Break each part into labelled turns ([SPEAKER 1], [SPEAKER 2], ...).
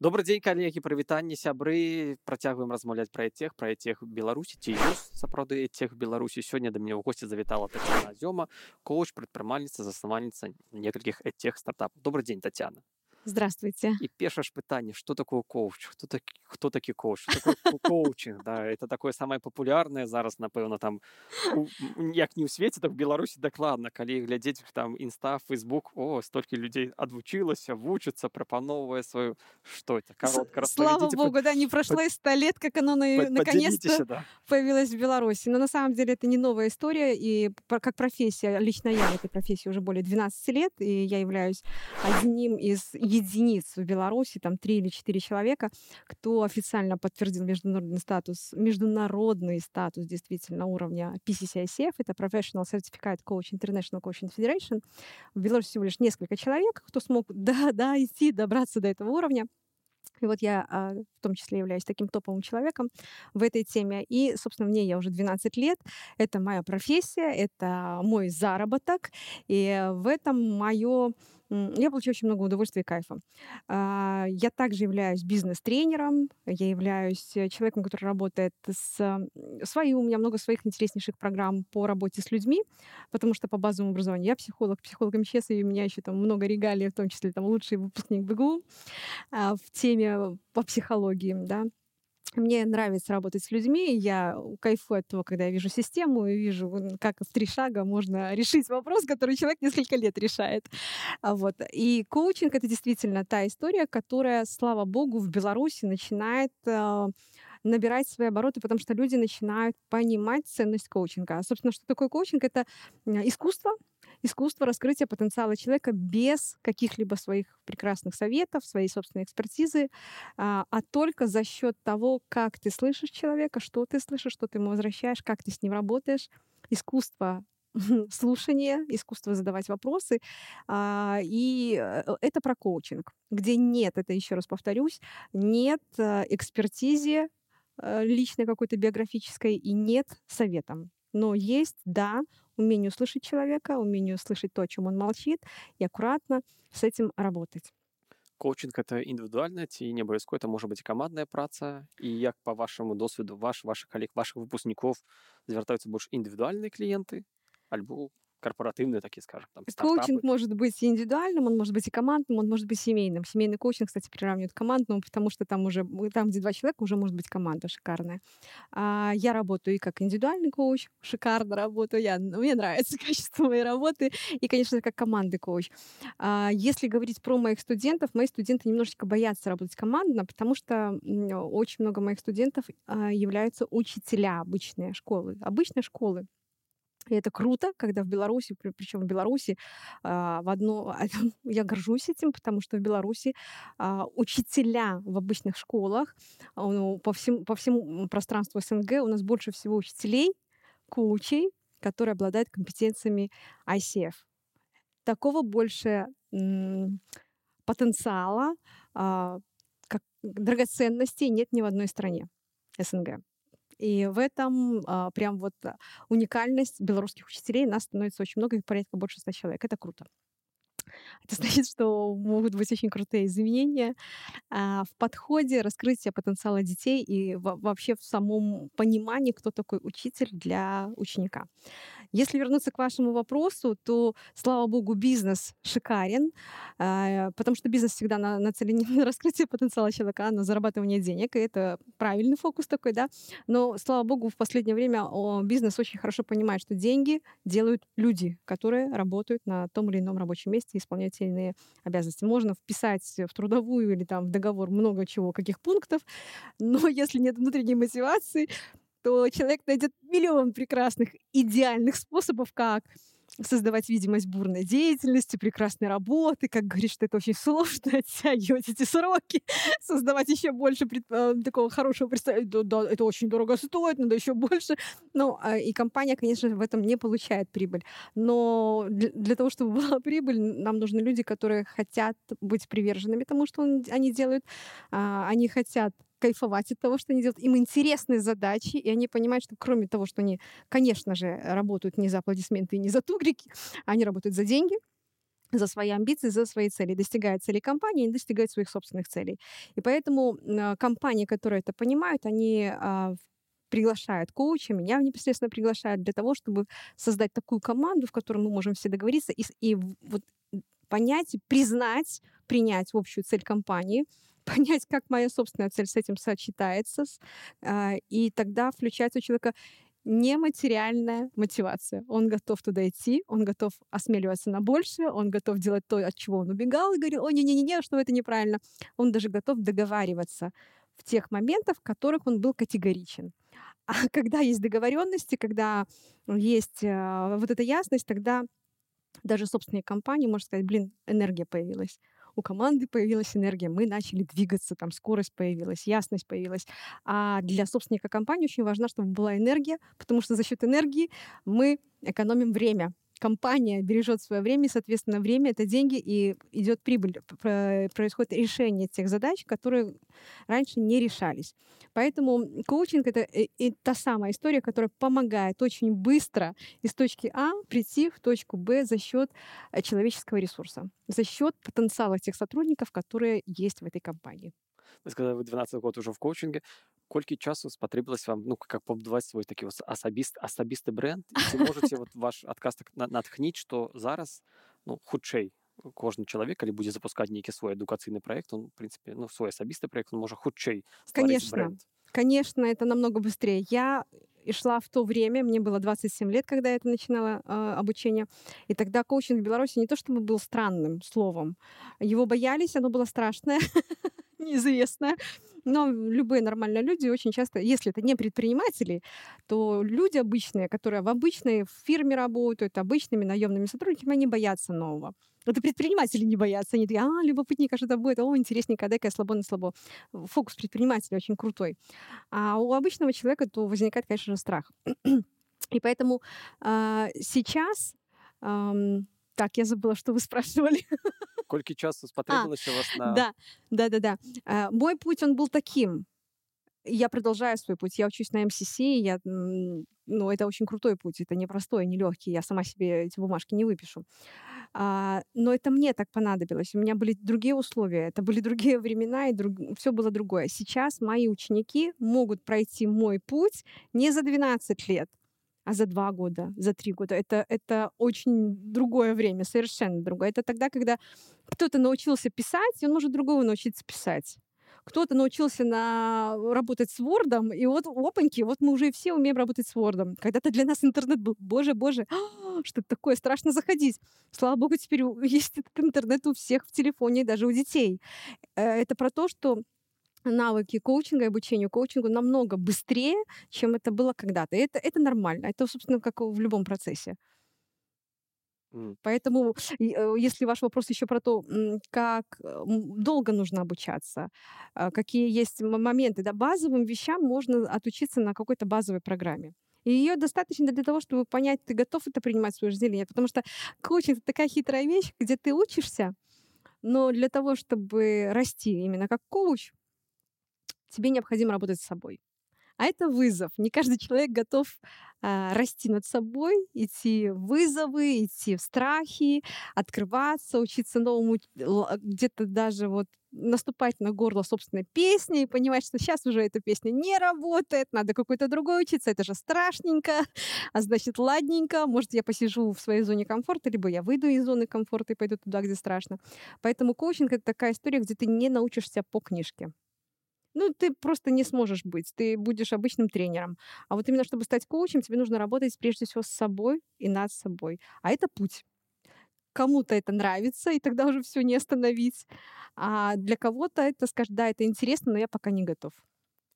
[SPEAKER 1] Добрый дзень калегі прывітанне сябры працягваем размаўляць пра тех пра тех беларусі ці ёсць сапраўды тех беларусі сёння да мяне ў госці завітала Татьяна Азёма коуч прадпрымальніца заснавальніца некалькіх тех стартапаў добрый дзень Татьяна
[SPEAKER 2] Здравствуйте.
[SPEAKER 1] И первое питание, что такое коуч? Кто, таки, кто таки коуч? Что такое коучинг? Да, это такое самое популярное зараз, напэўна, там, як не ў свеце, так в Беларуси дакладна. Калі глядзець там инста, фейсбук, о, столько людей адвучылася, вучыцца, прапановывая свою... Что это? Коротко
[SPEAKER 2] Слава богу, под... да, не прошло и сто лет, как оно на... наконец-то да. появилось в Беларуси. Но на самом деле это не новая история, и как профессия, лично я в этой профессии уже более 12 лет, и я являюсь одним из единиц в Беларуси, там три или четыре человека, кто официально подтвердил международный статус, международный статус действительно уровня PCCICF, это Professional Certified Coach International Coaching Federation. В Беларуси всего лишь несколько человек, кто смог да, да, идти, добраться до этого уровня. И вот я а, в том числе являюсь таким топовым человеком в этой теме. И, собственно, мне я уже 12 лет. Это моя профессия, это мой заработок. И в этом мое я получаю очень много удовольствия и кайфа. А, я также являюсь бизнес-тренером, я являюсь э, человеком, который работает с... Свои, у меня много своих интереснейших программ по работе с людьми, потому что по базовому образованию я психолог, психолог МЧС, и у меня еще там много регалий, в том числе там лучший выпускник БГУ а, в теме по психологии, да. Мне нравится работать с людьми, я кайфую от того, когда я вижу систему и вижу, как в три шага можно решить вопрос, который человек несколько лет решает. А вот. И коучинг — это действительно та история, которая, слава богу, в Беларуси начинает э, набирать свои обороты, потому что люди начинают понимать ценность коучинга. А, собственно, что такое коучинг? Это искусство, искусство раскрытия потенциала человека без каких-либо своих прекрасных советов, своей собственной экспертизы, а, а только за счет того, как ты слышишь человека, что ты слышишь, что ты ему возвращаешь, как ты с ним работаешь. Искусство слушания, искусство задавать вопросы. А, и э, это про коучинг, где нет, это еще раз повторюсь, нет э, экспертизе э, личной какой-то биографической и нет советом. Но есть, да, умение услышать человека, умение услышать то, о чем он молчит, и аккуратно с этим работать.
[SPEAKER 1] Коучинг это індывідуальна ці не абавязкова это можа быць камандная праца і як по вашаму досведу ваш ваших калег ваших выпускнікоў звяртаюцца больш індывідуальныя кліенты альбо корпоративный, такие, скажем, там,
[SPEAKER 2] стартапы. Коучинг может быть индивидуальным, он может быть и командным, он может быть семейным. Семейный коучинг, кстати, приравнивают к командному, потому что там уже, там, где два человека, уже может быть команда шикарная. А я работаю и как индивидуальный коуч, шикарно работаю, я, мне нравится качество моей работы, и, конечно, как командный коуч. А если говорить про моих студентов, мои студенты немножечко боятся работать командно, потому что очень много моих студентов а, являются учителя обычной школы. Обычной школы. И это круто, когда в Беларуси, причем в Беларуси, а, в одно, я горжусь этим, потому что в Беларуси а, учителя в обычных школах а, ну, по, всему, по всему пространству СНГ у нас больше всего учителей, коучей, которые обладают компетенциями ICF. Такого больше потенциала, как драгоценностей нет ни в одной стране СНГ. И в этом а, прям вот уникальность белорусских учителей. Нас становится очень много, их порядка больше ста человек. Это круто. Это значит, что могут быть очень крутые изменения а, в подходе раскрытия потенциала детей и вообще в самом понимании, кто такой учитель для ученика. Если вернуться к вашему вопросу, то, слава богу, бизнес шикарен, а, потому что бизнес всегда нацелен на раскрытие потенциала человека, а на зарабатывание денег, и это правильный фокус такой, да. Но, слава богу, в последнее время бизнес очень хорошо понимает, что деньги делают люди, которые работают на том или ином рабочем месте исполнять те или иные обязанности. Можно вписать в трудовую или там в договор много чего, каких пунктов, но если нет внутренней мотивации, то человек найдет миллион прекрасных идеальных способов, как создавать видимость бурной деятельности, прекрасной работы, как говоришь, что это очень сложно, оттягивать эти сроки, создавать еще больше пред, э, такого хорошего представления. Да, да, это очень дорого стоит, надо еще больше. Ну, э, и компания, конечно, в этом не получает прибыль. Но для, того, чтобы была прибыль, нам нужны люди, которые хотят быть приверженными тому, что он, они делают. Э, они хотят кайфовать от того, что они делают. Им интересны задачи, и они понимают, что кроме того, что они, конечно же, работают не за аплодисменты и не за тугрики, они работают за деньги, за свои амбиции, за свои цели, достигает целей компании, не достигает своих собственных целей. И поэтому э, компании, которые это понимают, они э, приглашают коуча, меня непосредственно приглашают для того, чтобы создать такую команду, в которой мы можем все договориться и, и вот понять, признать, принять общую цель компании, понять, как моя собственная цель с этим сочетается, э, и тогда включается у человека нематериальная мотивация. Он готов туда идти, он готов осмеливаться на большее, он готов делать то, от чего он убегал, и говорил, о, не-не-не, что это неправильно. Он даже готов договариваться в тех моментах, в которых он был категоричен. А когда есть договоренности, когда есть э, вот эта ясность, тогда даже собственные компании, можно сказать, блин, энергия появилась у команды появилась энергия, мы начали двигаться, там скорость появилась, ясность появилась. А для собственника компании очень важно, чтобы была энергия, потому что за счет энергии мы экономим время компания бережет свое время, и, соответственно, время — это деньги, и идет прибыль, происходит решение тех задач, которые раньше не решались. Поэтому коучинг — это и, и та самая история, которая помогает очень быстро из точки А прийти в точку Б за счет э, человеческого ресурса, за счет потенциала тех сотрудников, которые есть в этой компании.
[SPEAKER 1] Вы сказали, вы 12 год уже в коучинге колькі часу спатрэбілася вам ну как пабудаваць свой такі асабіст асабісты бренд ці можете вот ваш адказ так натхніць что зараз ну хутчэй кожны чалавек калі будзе запускаць нейкі свой адукацыйны проект он в принципе ну свой асабісты проект он можа хутчэй
[SPEAKER 2] конечно бренд. конечно это намного быстрее я и шла в то время, мне было 27 лет, когда я это начинала э, обучение, и тогда коучинг в Беларуси не то чтобы был странным словом, его боялись, оно было страшное, неизвестное, но любые нормальные люди очень часто, если это не предприниматели, то люди обычные, которые в обычной фирме работают, обычными наемными сотрудниками, они боятся нового. Это предприниматели не боятся. Они такие, а, любопытненько, что это будет, о, интересненько, дай-ка я слабо на слабо. Фокус предпринимателя очень крутой. А у обычного человека то возникает, конечно же, страх. И поэтому э, сейчас... Э, так, я забыла, что вы спрашивали.
[SPEAKER 1] Колькі часу спотребовалось а, у вас на...
[SPEAKER 2] Да, да, да, да. А, мой путь, он был таким. Я продолжаю свой путь. Я учусь на МСС, я, ну, это очень крутой путь, это непростой, нелегкий. Я сама себе эти бумажки не выпишу. А, но это мне так понадобилось. У меня были другие условия, это были другие времена, и друг... все было другое. Сейчас мои ученики могут пройти мой путь не за 12 лет, а за два года, за три года. Это, это очень другое время, совершенно другое. Это тогда, когда кто-то научился писать, и он может другого научиться писать. Кто-то научился на... работать с Word, и вот опаньки, вот мы уже все умеем работать с Word. Когда-то для нас интернет был, боже, боже, что это такое, страшно заходить. Слава богу, теперь есть этот интернет у всех в телефоне, даже у детей. Э, это про то, что навыки коучинга и обучению коучингу намного быстрее, чем это было когда-то. И это, это нормально. Это, собственно, как в любом процессе. Mm. Поэтому, э, если ваш вопрос еще про то, как долго нужно обучаться, а, какие есть моменты, да, базовым вещам можно отучиться на какой-то базовой программе. И ее достаточно для того, чтобы понять, ты готов это принимать в свою жизнь или нет. Потому что коучинг — это такая хитрая вещь, где ты учишься, но для того, чтобы расти именно как коуч, тебе необходимо работать с собой. А это вызов. Не каждый человек готов а, расти над собой, идти в вызовы, идти в страхи, открываться, учиться новому, где-то даже вот наступать на горло собственной песни и понимать, что сейчас уже эта песня не работает, надо какой-то другой учиться, это же страшненько, а значит, ладненько, может, я посижу в своей зоне комфорта, либо я выйду из зоны комфорта и пойду туда, где страшно. Поэтому коучинг — это такая история, где ты не научишься по книжке ну, ты просто не сможешь быть, ты будешь обычным тренером. А вот именно чтобы стать коучем, тебе нужно работать прежде всего с собой и над собой. А это путь. Кому-то это нравится, и тогда уже все не остановить. А для кого-то это скажет, да, это интересно, но я пока не готов.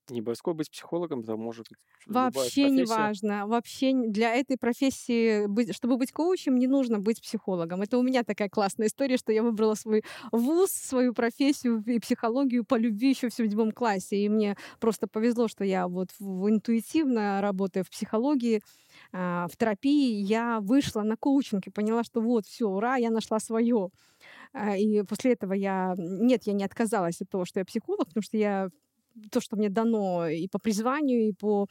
[SPEAKER 1] Не обовязково быть психологом, это может
[SPEAKER 2] Вообще не важно. Вообще для этой профессии, чтобы быть коучем, не нужно быть психологом. Это у меня такая классная история, что я выбрала свой вуз, свою профессию и психологию по любви еще в седьмом классе. И мне просто повезло, что я вот интуитивно работая в психологии, а, в терапии, я вышла на коучинг и поняла, что вот, все, ура, я нашла свое. А, и после этого я... Нет, я не отказалась от того, что я психолог, потому что я то, что мне дано и по призванию, и по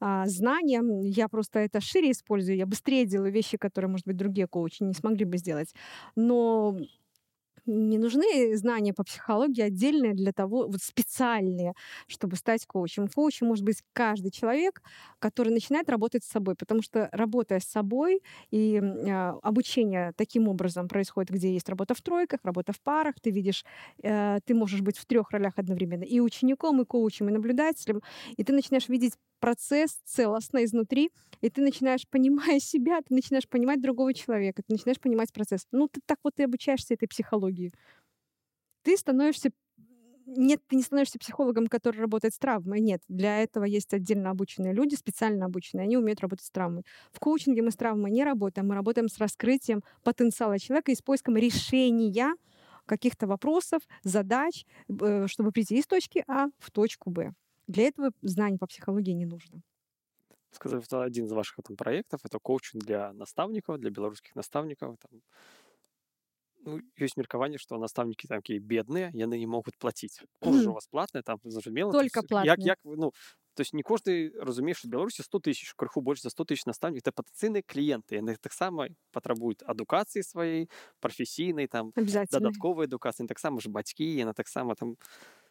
[SPEAKER 2] а, знаниям. Я просто это шире использую. Я быстрее делаю вещи, которые, может быть, другие коучи не смогли бы сделать. Но не нужны знания по психологии отдельные для того, вот специальные, чтобы стать коучем. Коучем может быть каждый человек, который начинает работать с собой, потому что работая с собой и э, обучение таким образом происходит, где есть работа в тройках, работа в парах, ты видишь, э, ты можешь быть в трех ролях одновременно, и учеником, и коучем, и наблюдателем, и ты начинаешь видеть процесс целостно изнутри, и ты начинаешь, понимая себя, ты начинаешь понимать другого человека, ты начинаешь понимать процесс. Ну, ты так вот и обучаешься этой психологии. Ты становишься нет, ты не становишься психологом, который работает с травмой. Нет, для этого есть отдельно обученные люди, специально обученные, они умеют работать с травмой. В коучинге мы с травмой не работаем, мы работаем с раскрытием потенциала человека и с поиском решения каких-то вопросов, задач, э, чтобы прийти из точки А в точку Б. Для этого знаний по психологии не нужно.
[SPEAKER 1] Сказав, это один из ваших там, проектов, это коучинг для наставников, для белорусских наставников. Там, ну, есть меркование, что наставники там такие бедные, и они не могут платить. Курс у вас платный, там зажумело.
[SPEAKER 2] Только платный. Як, як,
[SPEAKER 1] ну, то есть не каждый разумеет, что в Беларуси 100 тысяч, крыху больше за 100 тысяч наставников, это потенциальные клиенты. И они так само потребуют адукации своей, професійної, там, додаткової адукації, так само ж батьки, і так само там...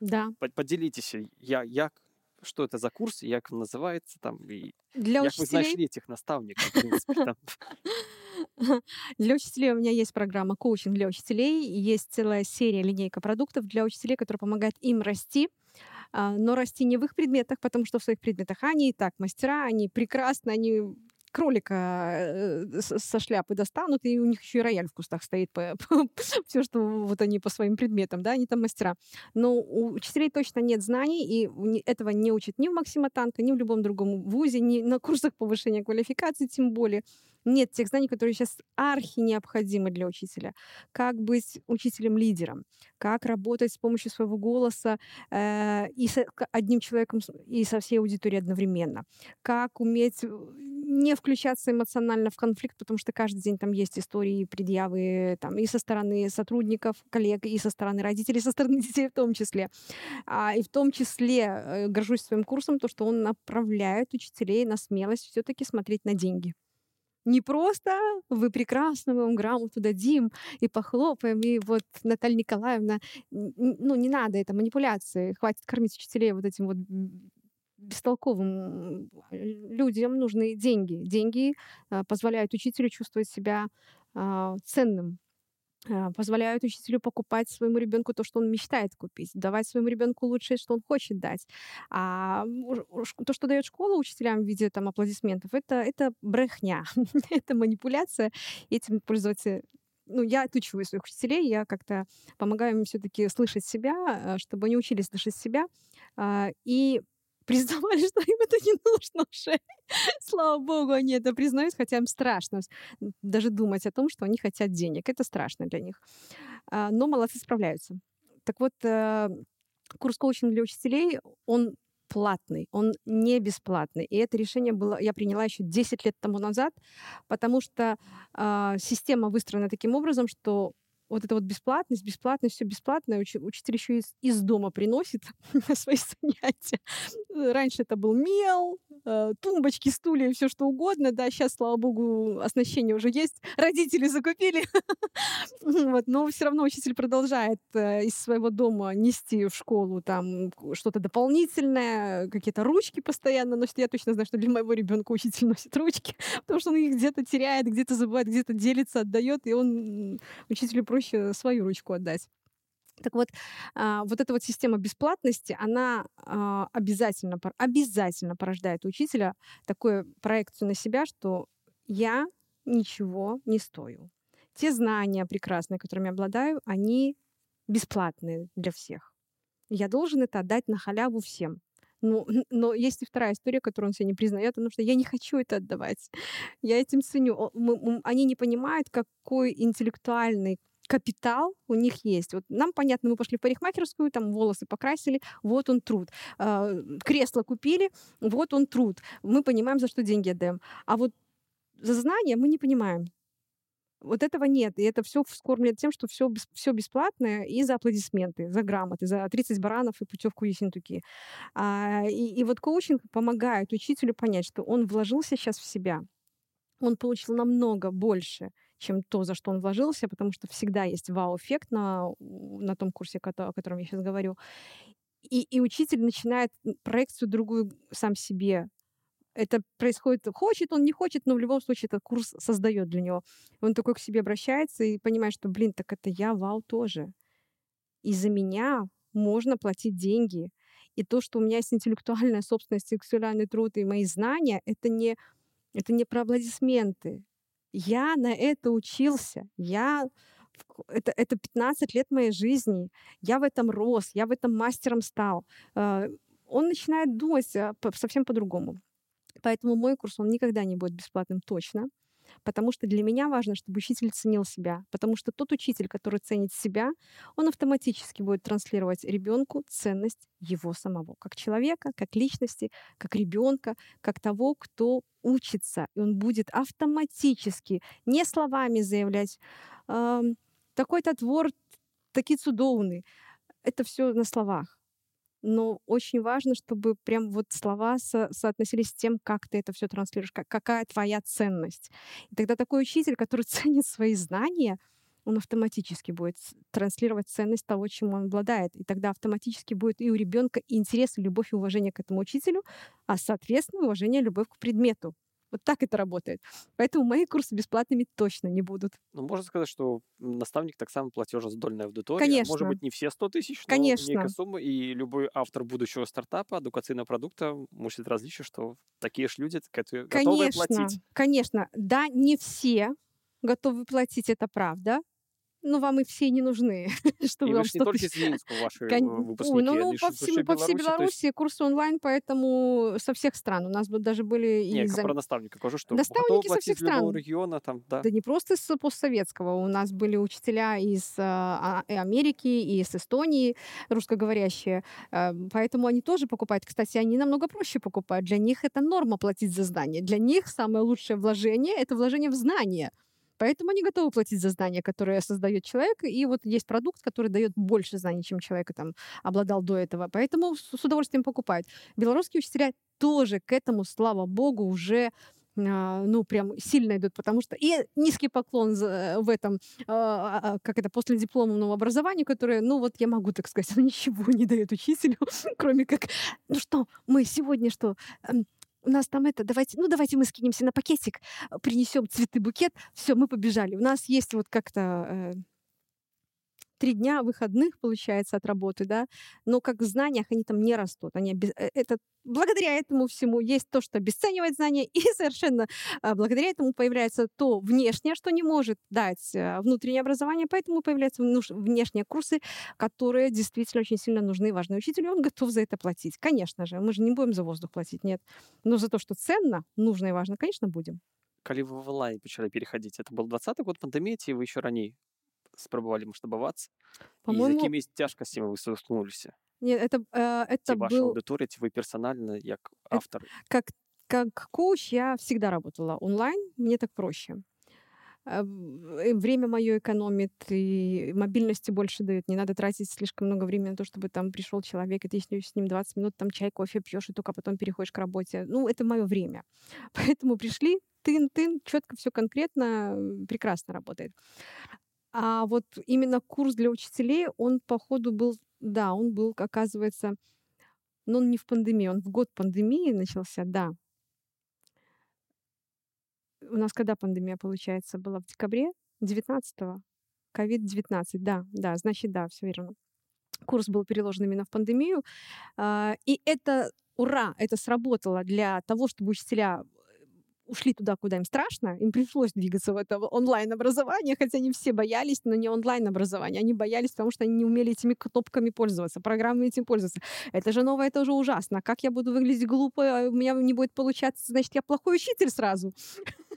[SPEAKER 2] Да.
[SPEAKER 1] Поделитесь, я, як что это за курс, как он называется, там, и
[SPEAKER 2] Для
[SPEAKER 1] как
[SPEAKER 2] учителей...
[SPEAKER 1] вы нашли этих наставников, в принципе, там.
[SPEAKER 2] Для учителей у меня есть программа коучинг для учителей, есть целая серия линейка продуктов для учителей, которая помогает им расти, а, но расти не в их предметах, потому что в своих предметах они и так мастера, они прекрасны, они кролика э, со шляпы достанут, и у них еще и рояль в кустах стоит. Все, что вот они по своим предметам, да, они там мастера. Но у учителей точно нет знаний, и этого не учат ни в Максима Танка, ни в любом другом вузе, ни на курсах повышения квалификации, тем более нет тех знаний, которые сейчас архи необходимы для учителя. Как быть учителем-лидером, как работать с помощью своего голоса э, и с одним человеком, и со всей аудиторией одновременно, как уметь э, не включаться эмоционально в конфликт, потому что каждый день там есть истории, предъявы там, и со стороны сотрудников, коллег, и со стороны родителей, со стороны детей в том числе. А, и в том числе э, горжусь своим курсом, то, что он направляет учителей на смелость все-таки смотреть на деньги не просто вы прекрасно, мы вам грамоту дадим и похлопаем, и вот Наталья Николаевна, ну не надо, это манипуляции, хватит кормить учителей вот этим вот бестолковым людям нужны деньги. Деньги э, позволяют учителю чувствовать себя э, ценным, позволяют учителю покупать своему ребенку то, что он мечтает купить, давать своему ребенку лучшее, что он хочет дать. А то, что дает школа учителям в виде там, аплодисментов, это, это брехня, это манипуляция. Этим пользоваться ну, я отучиваю своих учителей, я как-то помогаю им все-таки слышать себя, чтобы они учились слышать себя. И признавали, что им это не нужно уже. Слава богу, они это признают, хотя им страшно даже думать о том, что они хотят денег. Это страшно для них. А, но молодцы справляются. Так вот, э, курс коучинга для учителей, он платный, он не бесплатный. И это решение было, я приняла еще 10 лет тому назад, потому что э, система выстроена таким образом, что вот эта вот бесплатность, бесплатность, все бесплатное. Уч- учитель еще из, из дома приносит на свои занятия. Раньше это был мел, э, тумбочки, стулья, все что угодно. Да, сейчас, слава богу, оснащение уже есть. Родители закупили. вот, но все равно учитель продолжает э, из своего дома нести в школу там что-то дополнительное, какие-то ручки постоянно носит. Я точно знаю, что для моего ребенка учитель носит ручки, потому что он их где-то теряет, где-то забывает, где-то делится, отдает, и он учителю просто проще свою ручку отдать. Так вот, а, вот эта вот система бесплатности, она а, обязательно, обязательно порождает у учителя такую проекцию на себя, что я ничего не стою. Те знания прекрасные, которыми обладаю, они бесплатные для всех. Я должен это отдать на халяву всем. Ну, но есть и вторая история, которую он себе не признает, потому что я не хочу это отдавать. Я этим ценю. Они не понимают, какой интеллектуальный капитал у них есть. Вот нам понятно, мы пошли в парикмахерскую, там волосы покрасили, вот он труд. Э, кресло купили, вот он труд. Мы понимаем, за что деньги отдаем. А вот за знания мы не понимаем. Вот этого нет. И это все вскормлено тем, что все, все бесплатное и за аплодисменты, за грамоты, за 30 баранов и путевку в Ессентуки. А, и, и вот коучинг помогает учителю понять, что он вложился сейчас в себя. Он получил намного больше, чем то, за что он вложился, потому что всегда есть вау-эффект на, на том курсе, о котором я сейчас говорю. И, и учитель начинает проекцию другую сам себе это происходит, хочет он, не хочет, но в любом случае этот курс создает для него. Он такой к себе обращается и понимает, что, блин, так это я, вау, тоже. И за меня можно платить деньги. И то, что у меня есть интеллектуальная собственность, сексуальный труд и мои знания, это не, это не про аплодисменты. Я на это учился. Я это, это 15 лет моей жизни. Я в этом рос, я в этом мастером стал. Э, он начинает думать э, совсем по-другому. Поэтому мой курс, он никогда не будет бесплатным точно, потому что для меня важно, чтобы учитель ценил себя, потому что тот учитель, который ценит себя, он автоматически будет транслировать ребенку ценность его самого, как человека, как личности, как ребенка, как того, кто учится. И он будет автоматически, не словами заявлять, такой-то твор, такие цудовный. Это все на словах но очень важно, чтобы прям вот слова со соотносились с тем, как ты это все транслируешь, как, какая твоя ценность. И тогда такой учитель, который ценит свои знания, он автоматически будет транслировать ценность того, чем он обладает. И тогда автоматически будет и у ребенка интерес, и любовь, и уважение к этому учителю, а, соответственно, уважение, любовь к предмету. Вот так это работает. Поэтому мои курсы бесплатными точно не будут.
[SPEAKER 1] Ну, можно сказать, что наставник так само платежездольная аудитория.
[SPEAKER 2] Конечно.
[SPEAKER 1] Может быть, не все 100 тысяч, но
[SPEAKER 2] Конечно.
[SPEAKER 1] некая сумма. И любой автор будущего стартапа, адукационного продукта мыслит различие, что такие же люди готовы платить.
[SPEAKER 2] Конечно. Да, не все готовы платить, это правда ну, вам и все не нужны.
[SPEAKER 1] что и вы же не только из Ленинска ваши Кон... выпускники. Ой,
[SPEAKER 2] ну, ну по, всему, по всей Беларуси есть... курсы онлайн, поэтому со всех стран. У нас даже были
[SPEAKER 1] и... Нет, про наставника скажу, что
[SPEAKER 2] Наставники со всех стран.
[SPEAKER 1] региона там, да.
[SPEAKER 2] Да не просто с постсоветского. У нас были учителя из а, Америки, и из Эстонии, русскоговорящие. А, поэтому они тоже покупают. Кстати, они намного проще покупают. Для них это норма платить за знания. Для них самое лучшее вложение — это вложение в знания. Поэтому они готовы платить за знания, которые создает человек, и вот есть продукт, который дает больше знаний, чем человек там обладал до этого. Поэтому с удовольствием покупают. Белорусские учителя тоже к этому, слава богу, уже а, ну, прям сильно идут, потому что и низкий поклон в этом, а, а, как это, после дипломного образования, которое, ну, вот я могу так сказать, ничего не дает учителю, кроме как, ну что, мы сегодня что, эм, у нас там это, давайте, ну давайте мы скинемся на пакетик, принесем цветы, букет, все, мы побежали. У нас есть вот как-то э, три дня выходных, получается, от работы, да, но как в знаниях они там не растут. Они без... Э, это, благодаря этому всему есть то, что обесценивает знания, и совершенно а, благодаря этому появляется то внешнее, что не может дать а, внутреннее образование, поэтому появляются внешние курсы, которые действительно очень сильно нужны и важны учителю, он готов за это платить. Конечно же, мы же не будем за воздух платить, нет. Но за то, что ценно, нужно и важно, конечно, будем.
[SPEAKER 1] Калі вы в онлайн пачалі переходить, это был 20 год пандемии, ці вы еще раней спробовали масштабоваться? По-моему... И с какими тяжкостями вы столкнулись?
[SPEAKER 2] Нет, это, э, это
[SPEAKER 1] был... Ваша аудитория, вы персонально, как автор?
[SPEAKER 2] Как, как коуч я всегда работала онлайн, мне так проще. Э, время мое экономит, и мобильности больше дает. Не надо тратить слишком много времени на то, чтобы там пришел человек, и ты с ним 20 минут там чай, кофе пьешь, и только потом переходишь к работе. Ну, это мое время. Поэтому пришли, тын-тын, четко, все конкретно, прекрасно работает. А вот именно курс для учителей, он, походу, был, да, он был, оказывается, но он не в пандемии, он в год пандемии начался, да. У нас когда пандемия, получается, была? В декабре 19-го? Ковид-19, да, да, значит, да, все верно. Курс был переложен именно в пандемию. А, и это, ура, это сработало для того, чтобы учителя ушли туда, куда им страшно, им пришлось двигаться в это онлайн-образование, хотя они все боялись, но не онлайн-образование, они боялись, потому что они не умели этими кнопками пользоваться, программами этим пользоваться. Это же новое, это уже ужасно. Как я буду выглядеть глупо, а у меня не будет получаться, значит, я плохой учитель сразу.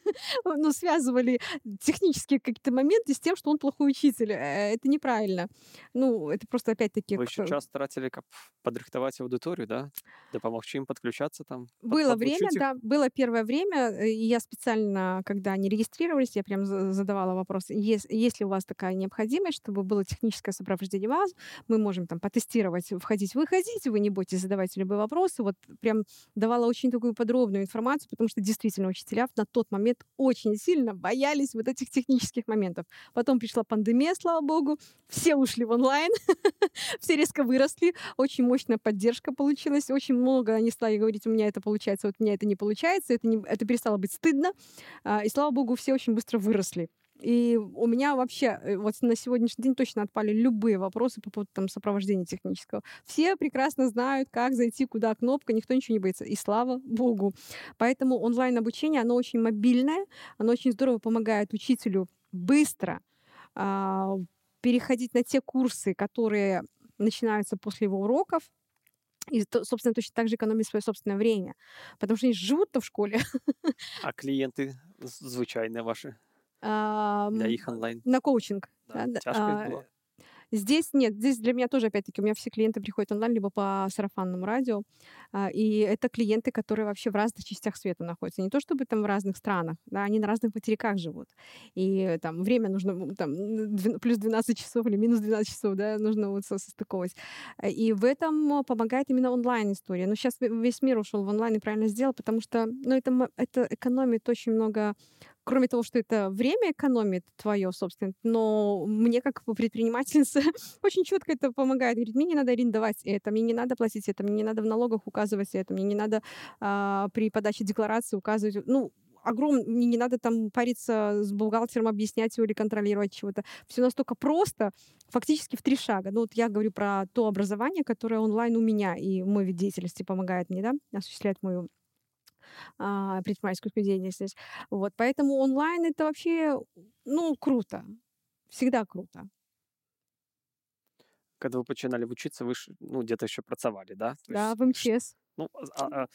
[SPEAKER 2] ну, связывали технические какие-то моменты с тем, что он плохой учитель. Э, это неправильно. Ну, это просто опять-таки...
[SPEAKER 1] Вы еще час тратили, как подрыхтовать аудиторию, да? Да помогчи им подключаться там?
[SPEAKER 2] Было время, их? да. Было первое время. Э, я специально, когда они регистрировались, я прям задавала вопрос, есть, есть ли у вас такая необходимость, чтобы было техническое сопровождение вас, мы можем там потестировать, входить, выходить, вы не бойтесь задавать любые вопросы. Вот прям давала очень такую подробную информацию, потому что действительно учителя на тот момент очень сильно боялись вот этих технических моментов. Потом пришла пандемия, слава богу, все ушли в онлайн, все резко выросли, очень мощная поддержка получилась, очень много они стали говорить, у меня это получается, вот у меня это не получается, это, не, это перестало быть стыдно, а, и слава богу, все очень быстро выросли. И у меня вообще э, вот на сегодняшний день точно отпали любые вопросы по поводу там, сопровождения технического. Все прекрасно знают, как зайти, куда кнопка, никто ничего не боится. И слава богу. Поэтому онлайн-обучение, оно очень мобильное, оно очень здорово помогает учителю быстро а, переходить на те курсы, которые начинаются после его уроков, и, собственно, точно так же экономить свое собственное время. Потому что они живут-то в школе.
[SPEAKER 1] А клиенты звычайные ваши? Для их онлайн.
[SPEAKER 2] На коучинг.
[SPEAKER 1] Да, да, тяжко
[SPEAKER 2] было. Здесь нет, здесь для меня тоже, опять-таки, у меня все клиенты приходят онлайн, либо по сарафанному радио, а, и это клиенты, которые вообще в разных частях света находятся. Не то чтобы там в разных странах, да, они на разных материках живут. И там время нужно, там, плюс 12 часов или минус 12 часов, да, нужно вот состыковать. И в этом помогает именно онлайн-история. Но сейчас весь мир ушел в онлайн и правильно сделал, потому что, ну, это, это экономит очень много кроме того, что это время экономит твое, собственно, но мне как предпринимательнице очень четко это помогает. Говорит, мне не надо арендовать это, мне не надо платить это, мне не надо в налогах указывать это, мне не надо а, при подаче декларации указывать. Ну, огромный, не надо там париться с бухгалтером, объяснять его или контролировать чего-то. Все настолько просто, фактически в три шага. Ну, вот я говорю про то образование, которое онлайн у меня, и мой вид деятельности помогает мне, да, осуществлять мою а, предпринимательскую деятельность. Вот, поэтому онлайн это вообще, ну, круто. Всегда круто.
[SPEAKER 1] Когда вы начинали учиться, вы ж, ну, где-то еще працавали, да?
[SPEAKER 2] То да, в МЧС.
[SPEAKER 1] Ну, а, а,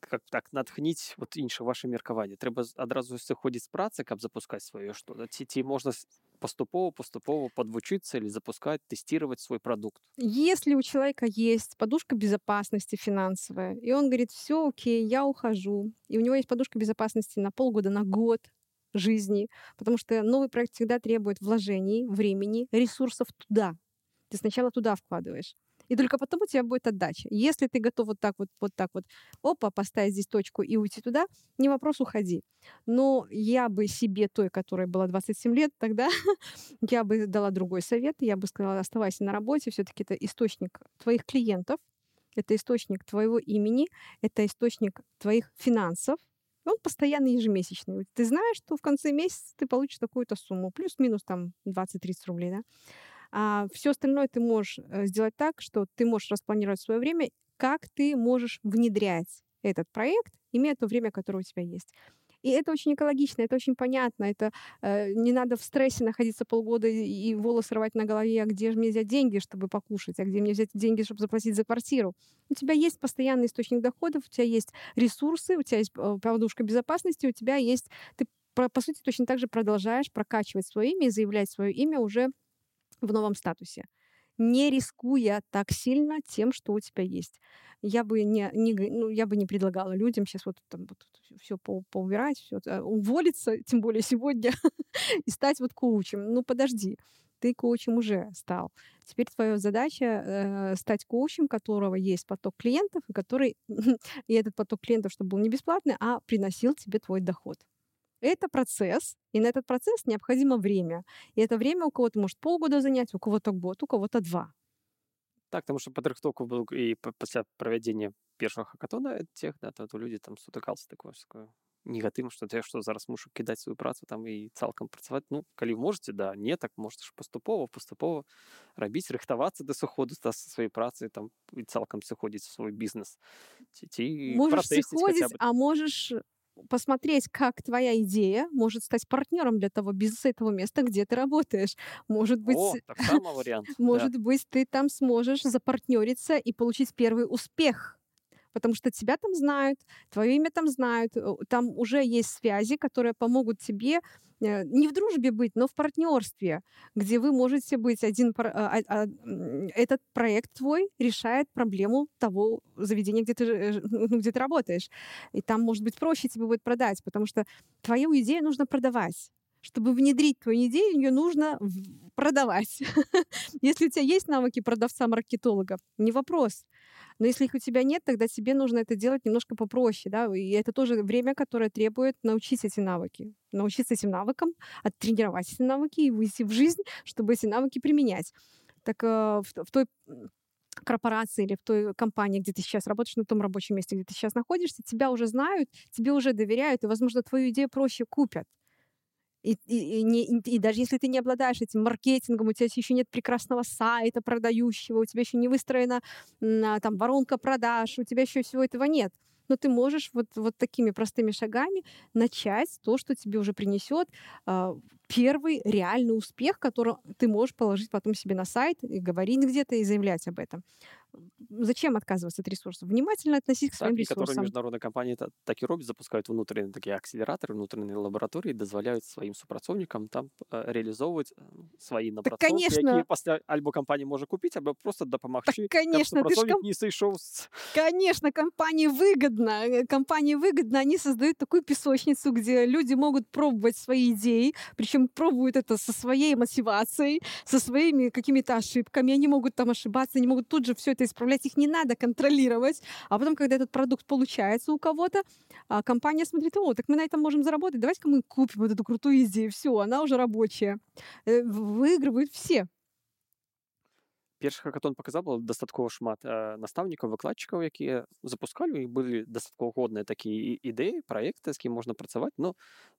[SPEAKER 1] как так натхніць вот інше ваше меркаванне трэба адразу сыходзіць з працы каб запускаць сваё што ці ці можна Поступово поступово подвучиться или запускать тестировать свой продукт.
[SPEAKER 2] Если у человека есть подушка безопасности финансовая и он говорит все окей я ухожу и у него есть подушка безопасности на полгода на год жизни потому что новый проект всегда требует вложений времени ресурсов туда. Ты сначала туда вкладываешь и только потом у тебя будет отдача. Если ты готов вот так вот, вот так вот, опа, поставить здесь точку и уйти туда, не вопрос, уходи. Но я бы себе той, которой была 27 лет тогда, я бы дала другой совет, я бы сказала, оставайся на работе, все-таки это источник твоих клиентов, это источник твоего имени, это источник твоих финансов, он постоянно ежемесячный. Ты знаешь, что в конце месяца ты получишь такую-то сумму, плюс-минус там 20-30 рублей, да? А все остальное ты можешь э, сделать так, что ты можешь распланировать свое время, как ты можешь внедрять этот проект, имея то время, которое у тебя есть. И это очень экологично, это очень понятно. Это э, не надо в стрессе находиться полгода и, и волосы рвать на голове, а где же мне взять деньги, чтобы покушать, а где мне взять деньги, чтобы заплатить за квартиру. У тебя есть постоянный источник доходов, у тебя есть ресурсы, у тебя есть э, подушка безопасности, у тебя есть... Ты, по, сути, точно так же продолжаешь прокачивать свое имя и заявлять свое имя уже в новом статусе, не рискуя так сильно тем, что у тебя есть. Я бы не, не, ну, я бы не предлагала людям сейчас вот там вот все по, поубирать, все, уволиться, тем более сегодня, и стать вот коучем. Ну, подожди, ты коучем уже стал. Теперь твоя задача э, стать коучем, у которого есть поток клиентов, и который и этот поток клиентов, чтобы был не бесплатный, а приносил тебе твой доход Это процесс, и на этот процесс необходимо время. И это время у кого-то может полгода занять, у кого-то год, у кого-то два.
[SPEAKER 1] Так, тому що падрыхтоўку был і пасля правядзення першага хакатона тех да то, то людзі там сутыкалася такое негатыўна што я што зараз мушу кідаць сваю працу там і цалкам працаваць ну калі можете да не так можаш паступова паступова рабіць рыхтавацца да сыходу са сваёй працы там і цалкам сыходзіць свой бізнес ці, ці
[SPEAKER 2] можаш сыходзіць а можаш посмотреть, как твоя идея может стать партнером для того бизнеса и того места, где ты работаешь. Может быть, О,
[SPEAKER 1] так вариант.
[SPEAKER 2] может да. быть, ты там сможешь запартнериться и получить первый успех потому что тебя там знают, твое имя там знают, э, там уже есть связи, которые помогут тебе э, не в дружбе быть, но в партнерстве, где вы можете быть один... А, а, этот проект твой решает проблему того заведения, где ты, э, ну, где ты работаешь. И там, может быть, проще тебе будет продать, потому что твою идею нужно продавать. Чтобы внедрить твою идею, ее нужно продавать. Если у тебя есть навыки продавца-маркетолога, не вопрос. Но если их у тебя нет, тогда тебе нужно это делать немножко попроще, да, и это тоже время, которое требует научить эти навыки, научиться этим навыкам, оттренировать эти навыки и выйти в жизнь, чтобы эти навыки применять. Так э, в, в той корпорации или в той компании, где ты сейчас работаешь, на том рабочем месте, где ты сейчас находишься, тебя уже знают, тебе уже доверяют, и, возможно, твою идею проще купят. И, и, и, не, и даже если ты не обладаешь этим маркетингом, у тебя еще нет прекрасного сайта продающего, у тебя еще не выстроена там воронка продаж, у тебя еще всего этого нет. Но ты можешь вот, вот такими простыми шагами начать то, что тебе уже принесет э, первый реальный успех, который ты можешь положить потом себе на сайт и говорить где-то и заявлять об этом зачем отказываться от ресурсов? Внимательно относиться к своим так, ресурсам.
[SPEAKER 1] Некоторые международные компании это, так и роблять, запускают внутренние такие акселераторы, внутренние лаборатории, дозволяют своим супрацовникам там э, реализовывать э, свои напрацовки, так, конечно. які після альбо компанії може купити, або просто допомогти,
[SPEAKER 2] так, конечно,
[SPEAKER 1] ты ком... не сошел с...
[SPEAKER 2] Конечно, компании выгодно. Э, компании выгодно, они создают такую песочницу, где люди могут пробовать свои идеи, причем пробуют это со своей мотивацией, со своими какими-то ошибками. Они могут там ошибаться, они могут тут же все это исправлять, их не надо контролировать. А потом, когда этот продукт получается у кого-то, а, компания смотрит, о, так мы на этом можем заработать, давайте-ка мы купим вот эту крутую идею, все, она уже рабочая. Э, выигрывают все.
[SPEAKER 1] Першы хакатон показаў было дастаткова шмат э, настаўнікаў выкладчыкаў якія запускалі і былі дастаткова годныя такія ідэі праекты з кім можна працаваць но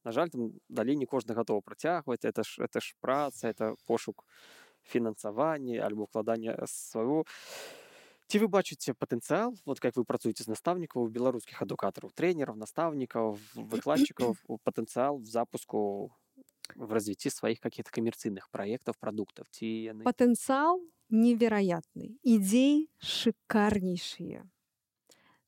[SPEAKER 1] на жаль там далей не кожны гатовы працягваць это ж это ж праца это пошук фінансавання альбо укладання свайго Ці вы бачыце патэнцыял вот как вы працуеце з настаўнікаў беларускіх адукатараў тренераў настаўнікаў выкладчиков потенциал в запуску в развитии своих каких-то коммерцийных проектов, продуктов? Ці
[SPEAKER 2] Потенциал невероятный, идеи шикарнейшие.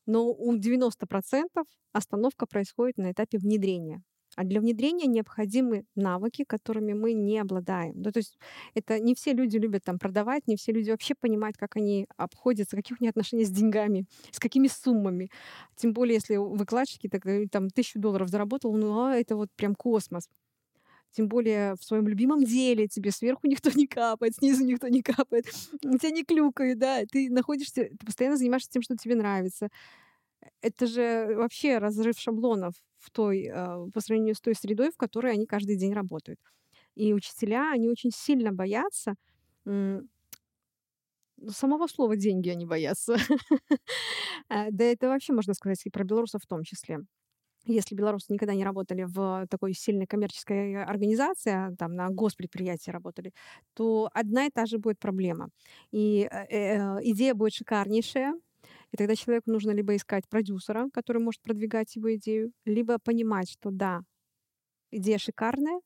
[SPEAKER 2] Но у 90% остановка происходит на этапе внедрения. А для внедрения необходимы навыки, которыми мы не обладаем. Ну, то есть это не все люди любят там продавать, не все люди вообще понимают, как они обходятся, какие у них отношения с деньгами, с какими суммами. Тем более, если выкладчики так, э, там тысячу долларов заработал, ну а это вот прям космос. Тем более в своем любимом деле тебе сверху никто не капает, снизу никто не капает, тебя не клюкают, да, ты находишься, ты постоянно занимаешься тем, что тебе нравится это же вообще разрыв шаблонов в той, а, по сравнению с той средой, в которой они каждый день работают. И учителя, они очень сильно боятся самого слова деньги они боятся. А, да это вообще можно сказать и про белорусов в том числе. Если белорусы никогда не работали в такой сильной коммерческой организации, а там на госпредприятии работали, то одна и та же будет проблема. И э, э, идея будет шикарнейшая, и тогда человеку нужно либо искать продюсера, который может продвигать его идею, либо понимать, что да, идея шикарная,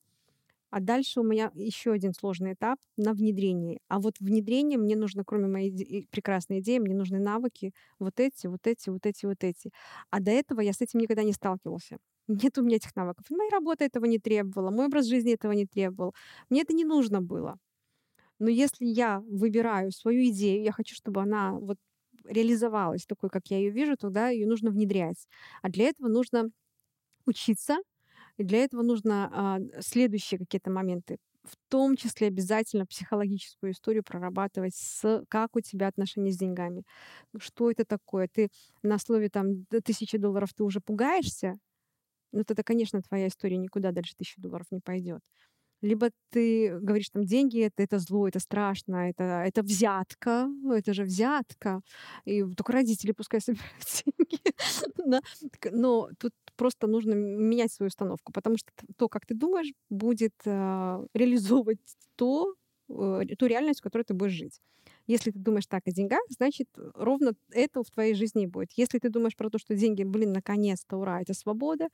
[SPEAKER 2] а дальше у меня еще один сложный этап на внедрении. А вот внедрение мне нужно, кроме моей иде- прекрасной идеи, мне нужны навыки вот эти, вот эти, вот эти, вот эти. А до этого я с этим никогда не сталкивался. Нет у меня этих навыков. Моя работа этого не требовала, мой образ жизни этого не требовал. Мне это не нужно было. Но если я выбираю свою идею, я хочу, чтобы она вот реализовалась такой, как я ее вижу, тогда ее нужно внедрять. А для этого нужно учиться, и для этого нужно а, следующие какие-то моменты в том числе обязательно психологическую историю прорабатывать с как у тебя отношения с деньгами. Что это такое? Ты на слове там тысячи долларов ты уже пугаешься, ну, это, конечно, твоя история никуда дальше тысячи долларов не пойдет либо ты говоришь, там, деньги это, это зло, это страшно, это, это взятка, ну, это же взятка. И только родители пускай собирают деньги. Но тут просто нужно менять свою установку, потому что то, как ты думаешь, будет э, реализовывать то, э, ту реальность, в которой ты будешь жить. Если ты думаешь так о деньгах, значит, ровно это в твоей жизни будет. Если ты думаешь про то, что деньги, блин, наконец-то, ура, это свобода,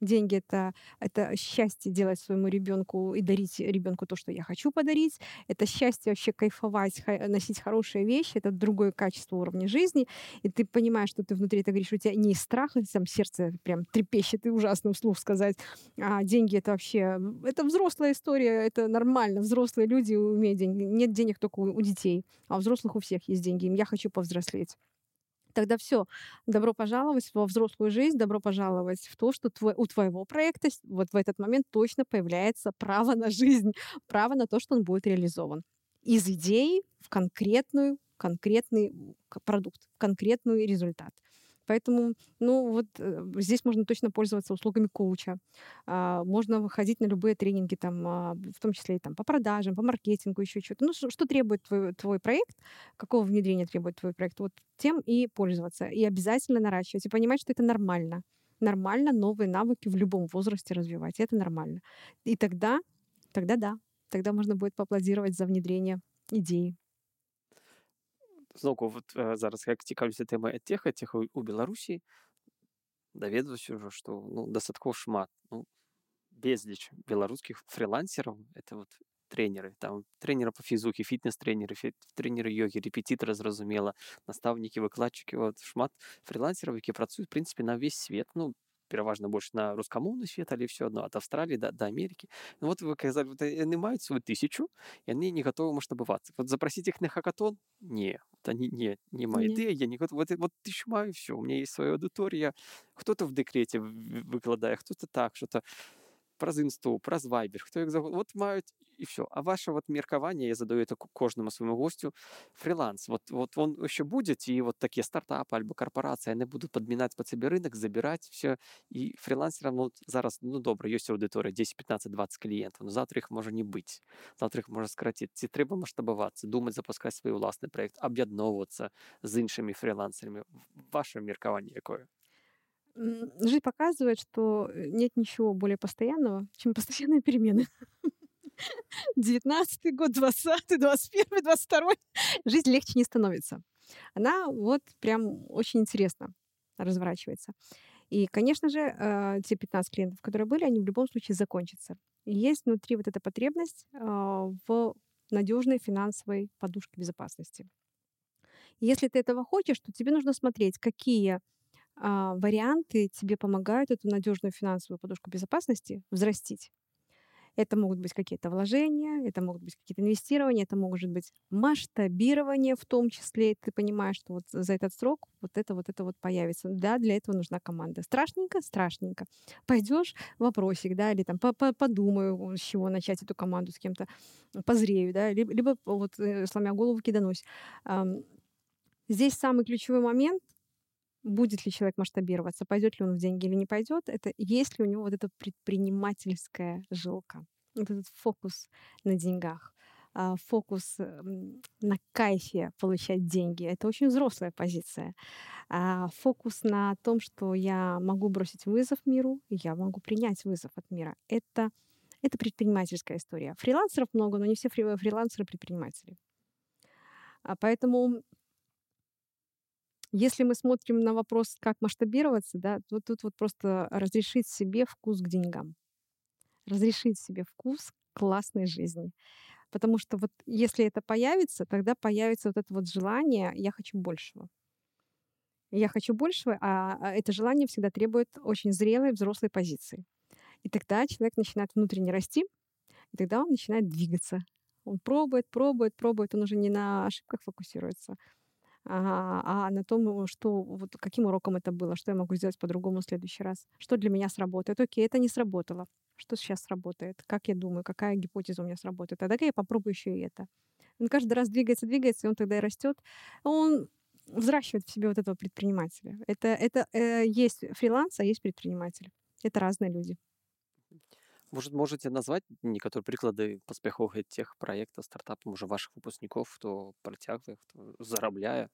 [SPEAKER 2] Деньги это, это счастье делать своему ребенку и дарить ребенку то, что я хочу подарить. Это счастье вообще кайфовать, носить хорошие вещи. Это другое качество уровня жизни. И ты понимаешь, что ты внутри это говоришь, у тебя не страх, там сердце прям трепещет и ужасно вслух сказать. А деньги это вообще, это взрослая история, это нормально. Взрослые люди умеют деньги. Нет денег только у, детей, а у взрослых у всех есть деньги. Я хочу повзрослеть тогда все, добро пожаловать во взрослую жизнь, добро пожаловать в то, что твой, у твоего проекта вот в этот момент точно появляется право на жизнь, право на то, что он будет реализован. Из идеи в конкретную, конкретный продукт, в конкретный результат. Поэтому, ну, вот э, здесь можно точно пользоваться услугами коуча. А, можно выходить на любые тренинги, там, а, в том числе и там, по продажам, по маркетингу, еще что-то. Ну, что, требует твой, твой проект, какого внедрения требует твой проект, вот тем и пользоваться. И обязательно наращивать, и понимать, что это нормально. Нормально новые навыки в любом возрасте развивать. Это нормально. И тогда, тогда да, тогда можно будет поаплодировать за внедрение идеи
[SPEAKER 1] зноўку вот э, зараз як цікаўлюся тэмай теха теха у беларусі даведваюсь уже что ну дастаткова шмат ну, безліч беларускіх фрилансераў это вот тренеры там тренера по фізукі фітнес-тренеры тренеры йогі рэпетитора зразумела настаўнікі выкладчыкі вот шмат фрилансераў які працуюць прынцыпе на ўвесь свет ну пераважна больш на рускамоўны свет але все одно ад австраліі да, да Америки ну, вот вы казалі вот, яны маюць свою тысячу яны не готовы маштабывацца вот запросить их на хакатон не они не не моя ідэя я не вот, вот тысячу маю все у меня есть свая аудытория кто-то в дэкрете выкладае кто-то так что-то праз інсту праз вайбер хто як загод вот маюць і все а ваше вот меркаванне я задаю это кожнаму свайму гостю фриланс вот вот он еще будзе ці вот такія стартапы альбо карпорацыі яны будуць падмінаць под сабе рынок забіраць все і фрилансерам ну, зараз ну добра ёсць аўдыторыя 10 15 20 кліентаў но завтра іх можа не быць завтра іх можа скраціць ці трэба маштабавацца думаць запускаць свой уласны проект аб'ядноўвацца з іншымі фрилансерамі ваше меркаванне якое
[SPEAKER 2] Жизнь показывает, что э, нет ничего более постоянного, чем постоянные перемены. 19 год, 20 21 22 Жизнь легче не становится. Она вот прям очень интересно разворачивается. И, конечно же, э, те 15 клиентов, которые были, они в любом случае закончатся. Есть внутри вот эта потребность э, в надежной финансовой подушке безопасности. Если ты этого хочешь, то тебе нужно смотреть, какие а, варианты тебе помогают эту надежную финансовую подушку безопасности взрастить. Это могут быть какие-то вложения, это могут быть какие-то инвестирования, это может быть масштабирование в том числе. Ты понимаешь, что вот за этот срок вот это вот это вот появится. Да, для этого нужна команда. Страшненько, страшненько. Пойдешь вопросик, да, или там подумаю, с чего начать эту команду с кем-то, позрею, да, либо, либо вот э, сломя голову киданусь. Здесь самый ключевой момент — будет ли человек масштабироваться, пойдет ли он в деньги или не пойдет, это есть ли у него вот эта предпринимательская жилка, вот этот фокус на деньгах, а, фокус на кайфе получать деньги. Это очень взрослая позиция. А, фокус на том, что я могу бросить вызов миру, я могу принять вызов от мира. Это, это предпринимательская история. Фрилансеров много, но не все фрилансеры предприниматели. А поэтому если мы смотрим на вопрос, как масштабироваться, да, то тут вот просто разрешить себе вкус к деньгам. Разрешить себе вкус классной жизни. Потому что вот если это появится, тогда появится вот это вот желание «я хочу большего». Я хочу большего, а, а это желание всегда требует очень зрелой взрослой позиции. И тогда человек начинает внутренне расти, и тогда он начинает двигаться. Он пробует, пробует, пробует, он уже не на ошибках фокусируется, а, а на том, что вот каким уроком это было, что я могу сделать по-другому в следующий раз, что для меня сработает. Окей, это не сработало. Что сейчас сработает? Как я думаю, какая гипотеза у меня сработает? Тогда я попробую еще и это. Он каждый раз двигается, двигается, и он тогда и растет. Он взращивает в себе вот этого предпринимателя. Это, это э, есть фриланс, а есть предприниматель. Это разные люди.
[SPEAKER 1] Может, можете назвать некоторые прыклады паспяхоў тех праектаў стартапаў уже ваших выпускников, кто працягвае хто зарабляе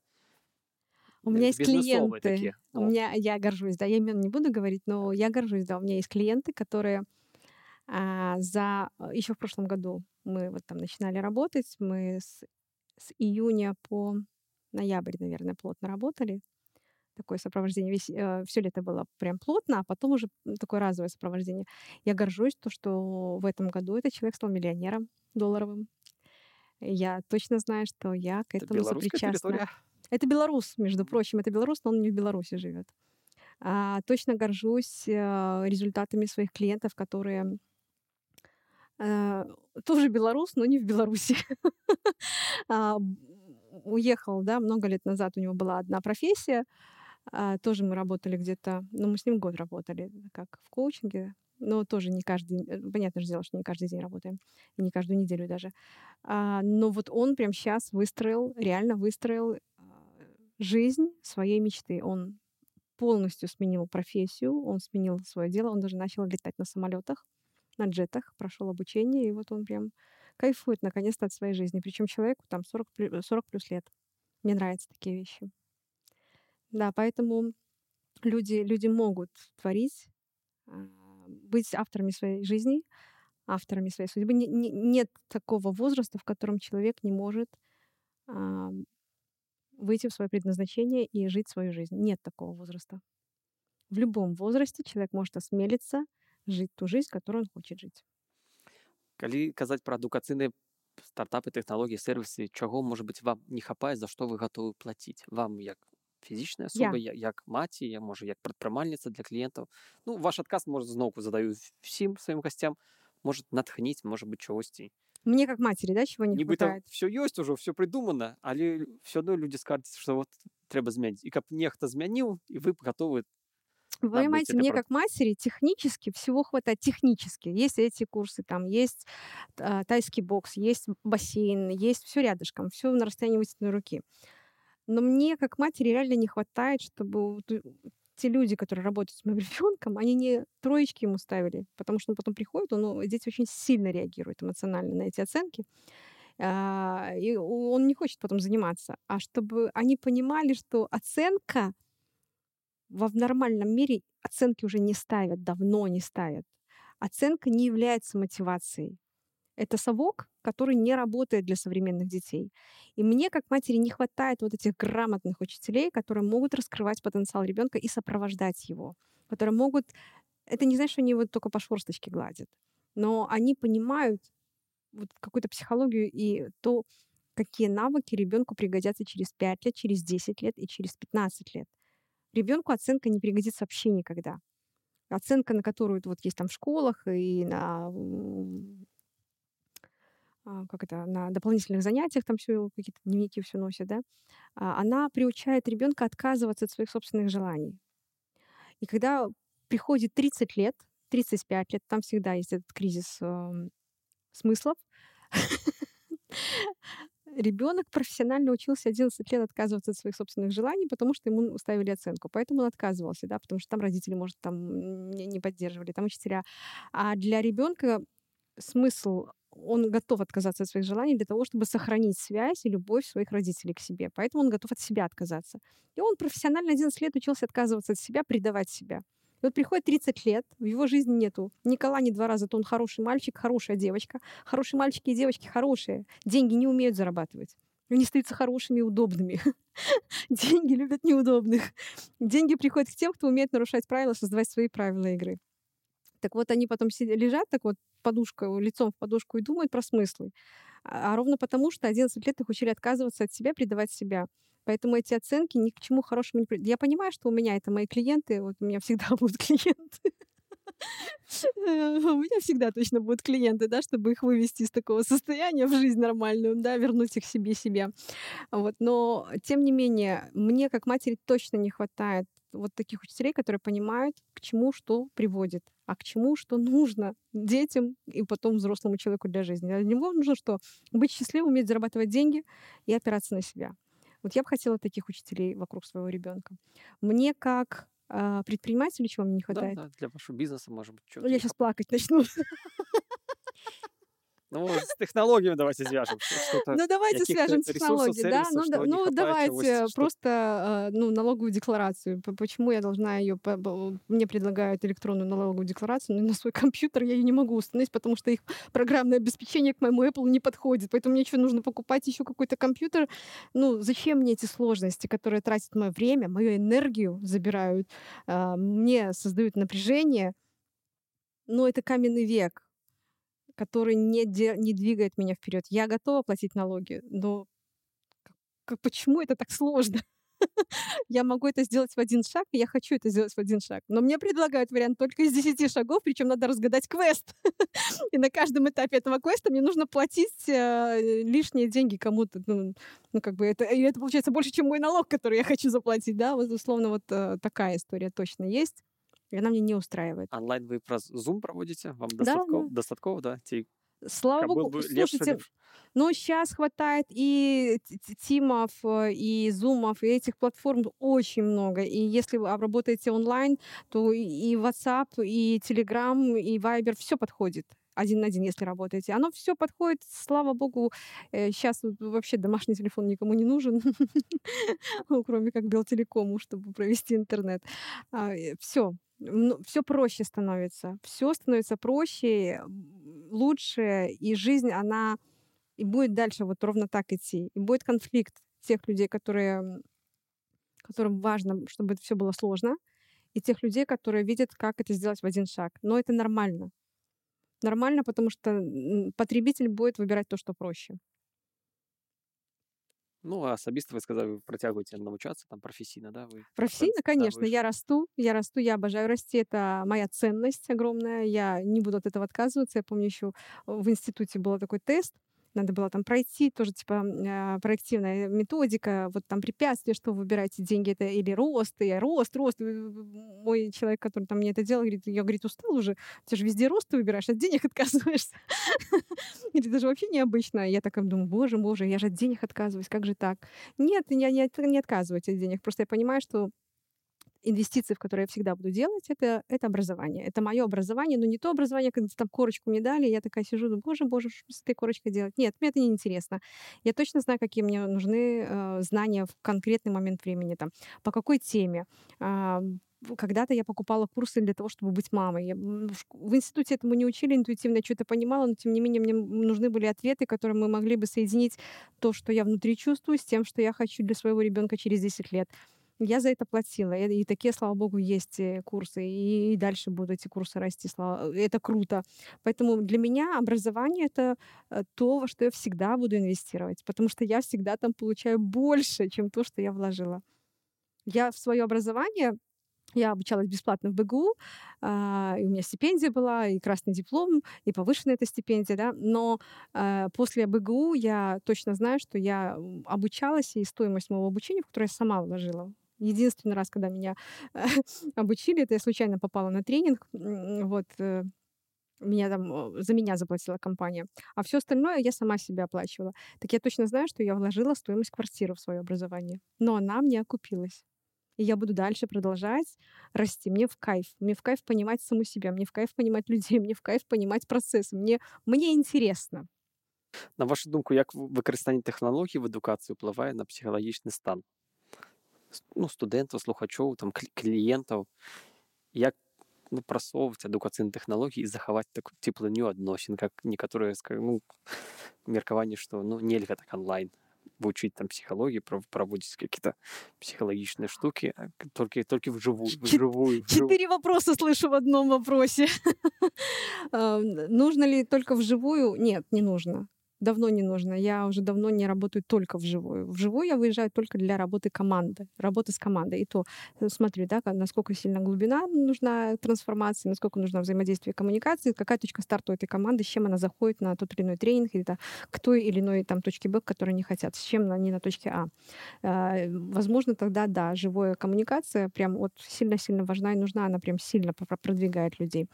[SPEAKER 2] у меня есть клиенты. Такие. У меня я горжусь, да, я имен не буду говорить, но я горжусь, да, у меня есть клиенты, которые а, за еще в прошлом году мы вот там начинали работать, мы с, с июня по ноябрь, наверное, плотно работали. такое сопровождение. Весь, э, все лето было прям плотно, а потом уже такое разовое сопровождение. Я горжусь, то, что в этом году этот человек стал миллионером долларовым. Я точно знаю, что я к этому это сопричастна. Территория. Это белорус, между прочим, это белорус, но он не в Беларуси живет. А, точно горжусь а, результатами своих клиентов, которые а, тоже белорус, но не в Беларуси. а, уехал, да, много лет назад у него была одна профессия, а, тоже мы работали где-то, ну, мы с ним год работали, как в коучинге, но тоже не каждый, э, понятно же дело, что не каждый день работаем, не каждую неделю даже. А, но вот он прям сейчас выстроил, реально выстроил а, жизнь своей мечты. Он полностью сменил профессию, он сменил свое дело, он даже начал летать на самолетах, на джетах, прошел обучение, и вот он прям кайфует наконец-то от своей жизни. Причем человеку там 40, 40 плюс лет. Мне нравятся такие вещи. Да, поэтому люди, люди могут творить, а, быть авторами своей жизни, авторами своей судьбы. Не, не, нет такого возраста, в котором человек не может а, выйти в свое предназначение и жить свою жизнь. Нет такого возраста. В любом возрасте человек может осмелиться жить ту жизнь, которую он хочет жить.
[SPEAKER 1] Калі казаць пра адукацыйныя стартапы тэхналогіі сервісы чаго можа быть вам не хапае за што вы гатовы плаціць вам як фізічная асоба я. як маці я можа як прадпрымальніца для кліентаў ну ваш адказ может зноўку задаю всім сваім гасцям может натхніць можа быть чагосьці
[SPEAKER 2] мне как матери да чего не
[SPEAKER 1] Нібыта хватает все ёсць ужо все придумано але все одно люди скажуць что вот трэба змяніць і каб нехта змяніў і вы готовы
[SPEAKER 2] вы понимаете, мне как матери технически всего хватает. Технически. Есть эти курсы, там есть э, тайский бокс, есть бассейн, есть все рядышком, все на расстоянии вытянутой руки. Но мне как матери реально не хватает, чтобы те люди, которые работают с моим ребенком, они не троечки ему ставили, потому что он потом приходит, он, ну, дети очень сильно реагируют эмоционально на эти оценки, а, и он не хочет потом заниматься, а чтобы они понимали, что оценка в нормальном мире оценки уже не ставят, давно не ставят. Оценка не является мотивацией. Это совок, который не работает для современных детей. И мне, как матери, не хватает вот этих грамотных учителей, которые могут раскрывать потенциал ребенка и сопровождать его, которые могут... Это не значит, что они его только по шорсточке гладят, но они понимают вот какую-то психологию и то, какие навыки ребенку пригодятся через 5 лет, через 10 лет и через 15 лет. Ребенку оценка не пригодится вообще никогда. Оценка, на которую вот есть там в школах и на как это, на дополнительных занятиях там все какие-то дневники все носят, да, а, она приучает ребенка отказываться от своих собственных желаний. И когда приходит 30 лет, 35 лет, там всегда есть этот кризис э, смыслов, ребенок профессионально учился 11 лет отказываться от своих собственных желаний, потому что ему ставили оценку. Поэтому он отказывался, да, потому что там родители, может, там не поддерживали, там учителя. А для ребенка смысл он готов отказаться от своих желаний для того, чтобы сохранить связь и любовь своих родителей к себе. Поэтому он готов от себя отказаться. И он профессионально 11 лет учился отказываться от себя, предавать себя. И вот приходит 30 лет, в его жизни нету Никола ни два раза, то он хороший мальчик, хорошая девочка. Хорошие мальчики и девочки хорошие. Деньги не умеют зарабатывать. Они остаются хорошими и удобными. Деньги любят неудобных. Деньги приходят к тем, кто умеет нарушать правила, создавать свои правила игры. Так вот, они потом сидят, лежат так вот подушка, лицом в подушку и думают про смыслы. А, а ровно потому, что 11 лет их учили отказываться от себя, предавать себя. Поэтому эти оценки ни к чему хорошему не приводят. Я понимаю, что у меня это мои клиенты, вот у меня всегда будут клиенты. У меня всегда точно будут клиенты, да, чтобы их вывести из такого состояния в жизнь нормальную, да, вернуть их себе себе. Вот. Но, тем не менее, мне как матери точно не хватает вот таких учителей, которые понимают, к чему что приводит, а к чему что нужно детям и потом взрослому человеку для жизни. Для него нужно что? Быть счастливым, уметь зарабатывать деньги и опираться на себя. Вот я бы хотела таких учителей вокруг своего ребенка. Мне как э, предпринимателю чего мне не хватает?
[SPEAKER 1] Да, да, для вашего бизнеса, может быть,
[SPEAKER 2] что-то. Я сейчас плакать начну.
[SPEAKER 1] Ну, с технологиями давайте свяжем.
[SPEAKER 2] Ну, давайте свяжем с технологией, да? Ну, да, ну давайте просто а, ну, налоговую декларацию. Почему я должна ее... Мне предлагают электронную налоговую декларацию, но на свой компьютер я ее не могу установить, потому что их программное обеспечение к моему Apple не подходит. Поэтому мне что, нужно покупать еще какой-то компьютер? Ну, зачем мне эти сложности, которые тратят мое время, мою энергию забирают, а, мне создают напряжение? Ну, это каменный век который не, де, не двигает меня вперед. Я готова платить налоги, но как, почему это так сложно? я могу это сделать в один шаг, и я хочу это сделать в один шаг. Но мне предлагают вариант только из 10 шагов, причем надо разгадать квест. и на каждом этапе этого квеста мне нужно платить э, лишние деньги кому-то. Ну, ну, как бы это, и это получается больше, чем мой налог, который я хочу заплатить, да, вот условно вот э, такая история точно есть и она мне не устраивает.
[SPEAKER 1] Онлайн вы про Zoom проводите? Вам достатков, да, да. достатково, да?
[SPEAKER 2] Слава богу, бы слушайте, ну сейчас хватает и тимов, э, и зумов, и этих платформ очень много. И если вы работаете онлайн, то и WhatsApp, и Telegram, и Viber, все подходит один на один, если работаете. Оно все подходит, слава богу. Сейчас э, вообще домашний телефон никому не нужен, ну, кроме как Белтелекому, чтобы провести интернет. А, э, все, ну, все проще становится. Все становится проще, лучше, и жизнь, она и будет дальше вот ровно так идти. И будет конфликт тех людей, которые, которым важно, чтобы это все было сложно, и тех людей, которые видят, как это сделать в один шаг. Но это нормально. Нормально, потому что потребитель будет выбирать то, что проще.
[SPEAKER 1] Ну, а особисто вы сказали, вы протягиваете навчаться там профессийно, да? Вы
[SPEAKER 2] профессийно, конечно. Да, я расту, я расту, я обожаю расти. Это моя ценность огромная. Я не буду от этого отказываться. Я помню, еще в институте был такой тест, надо было там пройти, тоже типа э, проективная методика, вот там препятствия, что выбираете деньги, это или рост, и рост, рост. Мой человек, который там мне это делал, говорит, я, говорит, устал уже, ты же везде рост выбираешь, от денег отказываешься. Говорит, это же вообще необычно. Я такая думаю, боже, боже, я же от денег отказываюсь, как же так? Нет, я не отказываюсь от денег, просто я понимаю, что инвестиции, в которые я всегда буду делать, это, это образование. Это мое образование, но не то образование, когда там корочку мне дали, я такая сижу, думаю, боже, боже, что с этой корочкой делать? Нет, мне это не интересно. Я точно знаю, какие мне нужны э, знания в конкретный момент времени, там, по какой теме, э, когда-то я покупала курсы для того, чтобы быть мамой. Я, в институте этому не учили, интуитивно что-то понимала, но тем не менее мне нужны были ответы, которые мы могли бы соединить то, что я внутри чувствую, с тем, что я хочу для своего ребенка через 10 лет я за это платила. И, и такие, слава богу, есть э, курсы. И, дальше будут эти курсы расти. Слава... Э, это круто. Поэтому для меня образование — это э, то, во что я всегда буду инвестировать. Потому что я всегда там получаю больше, чем то, что я вложила. Я в свое образование я обучалась бесплатно в БГУ, э, и у меня стипендия была, и красный диплом, и повышенная эта стипендия, да. Но э, после БГУ я точно знаю, что я обучалась, и стоимость моего обучения, в которое я сама вложила, единственный раз, когда меня обучили, это я случайно попала на тренинг, вот, э, меня там, за меня заплатила компания, а все остальное я сама себе оплачивала. Так я точно знаю, что я вложила стоимость квартиры в свое образование, но она мне окупилась. И я буду дальше продолжать расти. Мне в кайф. Мне в кайф понимать саму себя. Мне в кайф понимать людей. Мне в кайф понимать процессы. Мне, мне интересно.
[SPEAKER 1] На вашу думку, як використання технологій в едукації впливає на психологічний стан ну, студентів, слухачів, там, клієнтів, як ну, просовывать адукацыйныя тэхналогіі і захаваць такую цеплыню адносін как некаторыя ну, меркаванне што ну нельга так онлайн вучыць там псіхалогіі праводзіць какие-то психологичные штуки только только вживую вживую
[SPEAKER 2] четыре вопроса слышу в одном вопросе нужно ли только вживую нет не нужно давно не нужно. Я уже давно не работаю только вживую. Вживую я выезжаю только для работы команды, работы с командой. И то э, смотрю, да, насколько сильно глубина нужна трансформация, насколько нужно взаимодействие коммуникации, какая точка старта у этой команды, с чем она заходит на тот или иной тренинг, или да, к той или иной там точке Б, которые не хотят, с чем они на точке А. а. Возможно, тогда, да, живая коммуникация прям вот сильно-сильно важна и нужна, она прям сильно продвигает людей.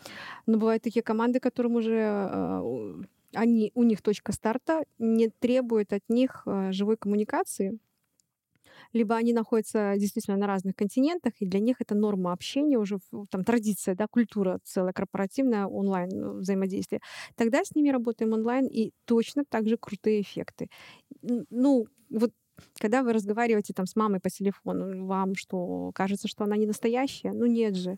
[SPEAKER 2] Но бывают такие команды, которым уже а, они, у них точка старта не требует от них э, живой коммуникации. либо они находятся действительно на разных континентах, и для них это норма общения, уже там традиция, да, культура целая корпоративная онлайн э, взаимодействие. Тогда с ними работаем онлайн, и точно так же крутые эффекты. Ну, вот когда вы разговариваете там с мамой по телефону, вам что, кажется, что она не настоящая? Ну нет же.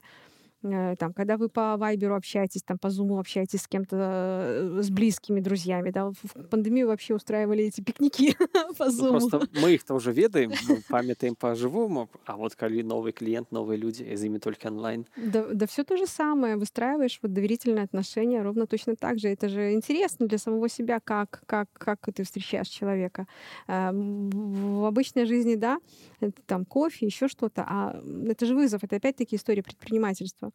[SPEAKER 2] Э, там, когда вы по Вайберу общаетесь, там, по Зуму общаетесь с кем-то, э, с близкими друзьями, да, в пандемию вообще устраивали эти пикники по Зуму.
[SPEAKER 1] Ну, просто мы их-то уже ведаем, памятаем по-живому, а вот когда новый клиент, новые люди, с ними только онлайн.
[SPEAKER 2] Да, да все то же самое, выстраиваешь вот доверительные отношения ровно точно так же. Это же интересно для самого себя, как, как, как ты встречаешь человека. Э, в обычной жизни, да, это там кофе, еще что-то, а это же вызов, это опять-таки история предпринимательства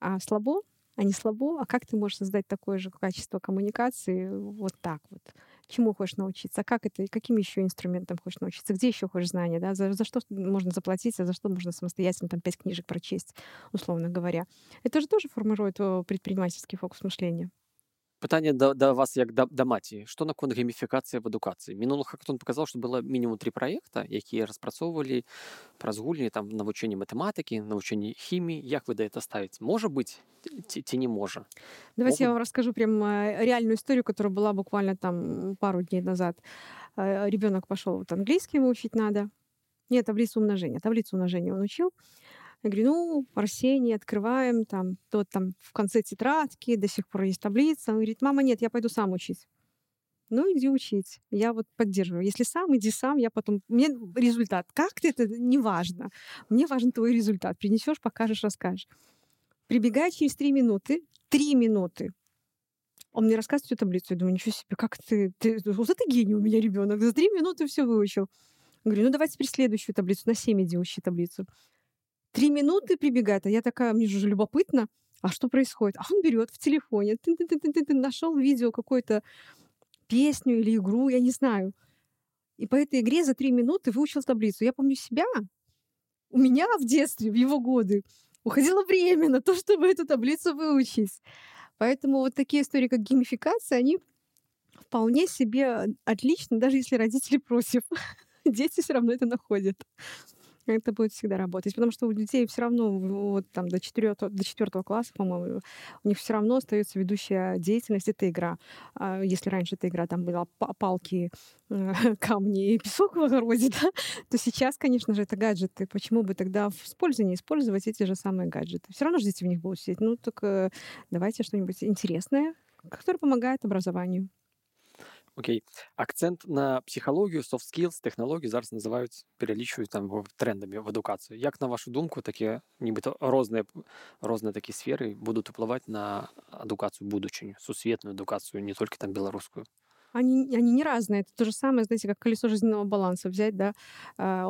[SPEAKER 2] а слабо, а не слабо, а как ты можешь создать такое же качество коммуникации вот так вот? Чему хочешь научиться? А как это? Каким еще инструментом хочешь научиться? Где еще хочешь знания? Да? За, за что можно заплатить, а за что можно самостоятельно там пять книжек прочесть, условно говоря? Это же тоже формирует предпринимательский фокус мышления.
[SPEAKER 1] Пытанне да, да вас як да, да маці што наконт гейміфікацыі в адукацыі мінулы хактон паказаў што было мінімум три праекта якія распрацоўвалі праз гульні там навучэнне матэматыкі навучэнне хіміі як вы да это ставіць можа быть ці, ці не можа
[SPEAKER 2] давайте Могут... я вам расскажу прям э, реальную историю которая была буквально там пару дней назад э, ребенок пошел вот английский выучить надо нет таблицу умножения таблицу умножения он учил я говорю, ну, Арсений, открываем, там, тот там в конце тетрадки, до сих пор есть таблица. Он говорит, мама, нет, я пойду сам учить. Ну, иди учить. Я вот поддерживаю. Если сам, иди сам, я потом... Мне результат. Как ты это, неважно. Мне важен твой результат. Принесешь, покажешь, расскажешь. Прибегай через три минуты. Три минуты. Он мне рассказывает всю таблицу. Я думаю, ничего себе, как ты... ты вот это гений у меня ребенок. За три минуты все выучил. Говорю, ну давайте теперь следующую таблицу. На семь иди учи таблицу. Три минуты прибегает, а я такая, мне же любопытно, а что происходит? А он берет в телефоне, ты, ты, ты, ты, ты нашел видео какую-то песню или игру, я не знаю. И по этой игре за три минуты выучил таблицу. Я помню себя. У меня в детстве, в его годы, уходило время на то, чтобы эту таблицу выучить. Поэтому вот такие истории, как геймификация, они вполне себе отличны, даже если родители против. Дети все равно это находят это будет всегда работать. Потому что у детей все равно вот там до четвертого, до четвертого класса, по-моему, у них все равно остается ведущая деятельность это игра. А если раньше эта игра там была палки, камни и песок в огороде, да, то сейчас, конечно же, это гаджеты. Почему бы тогда в использовании использовать эти же самые гаджеты? Все равно же дети в них будут сидеть. Ну, так э, давайте что-нибудь интересное, которое помогает образованию.
[SPEAKER 1] Окей акцент на псіхалогію soft skills тэхналогіі зараз называюць пералічваюць там трендамі в адукацыю як на вашу думку такія нібыта розныя розныя такія сферы будуць уплываць на адукацыю будучыню сусветную адукацыю не толькі там беларускую
[SPEAKER 2] Они, они не разные. Это то же самое, знаете, как колесо жизненного баланса взять, да. А,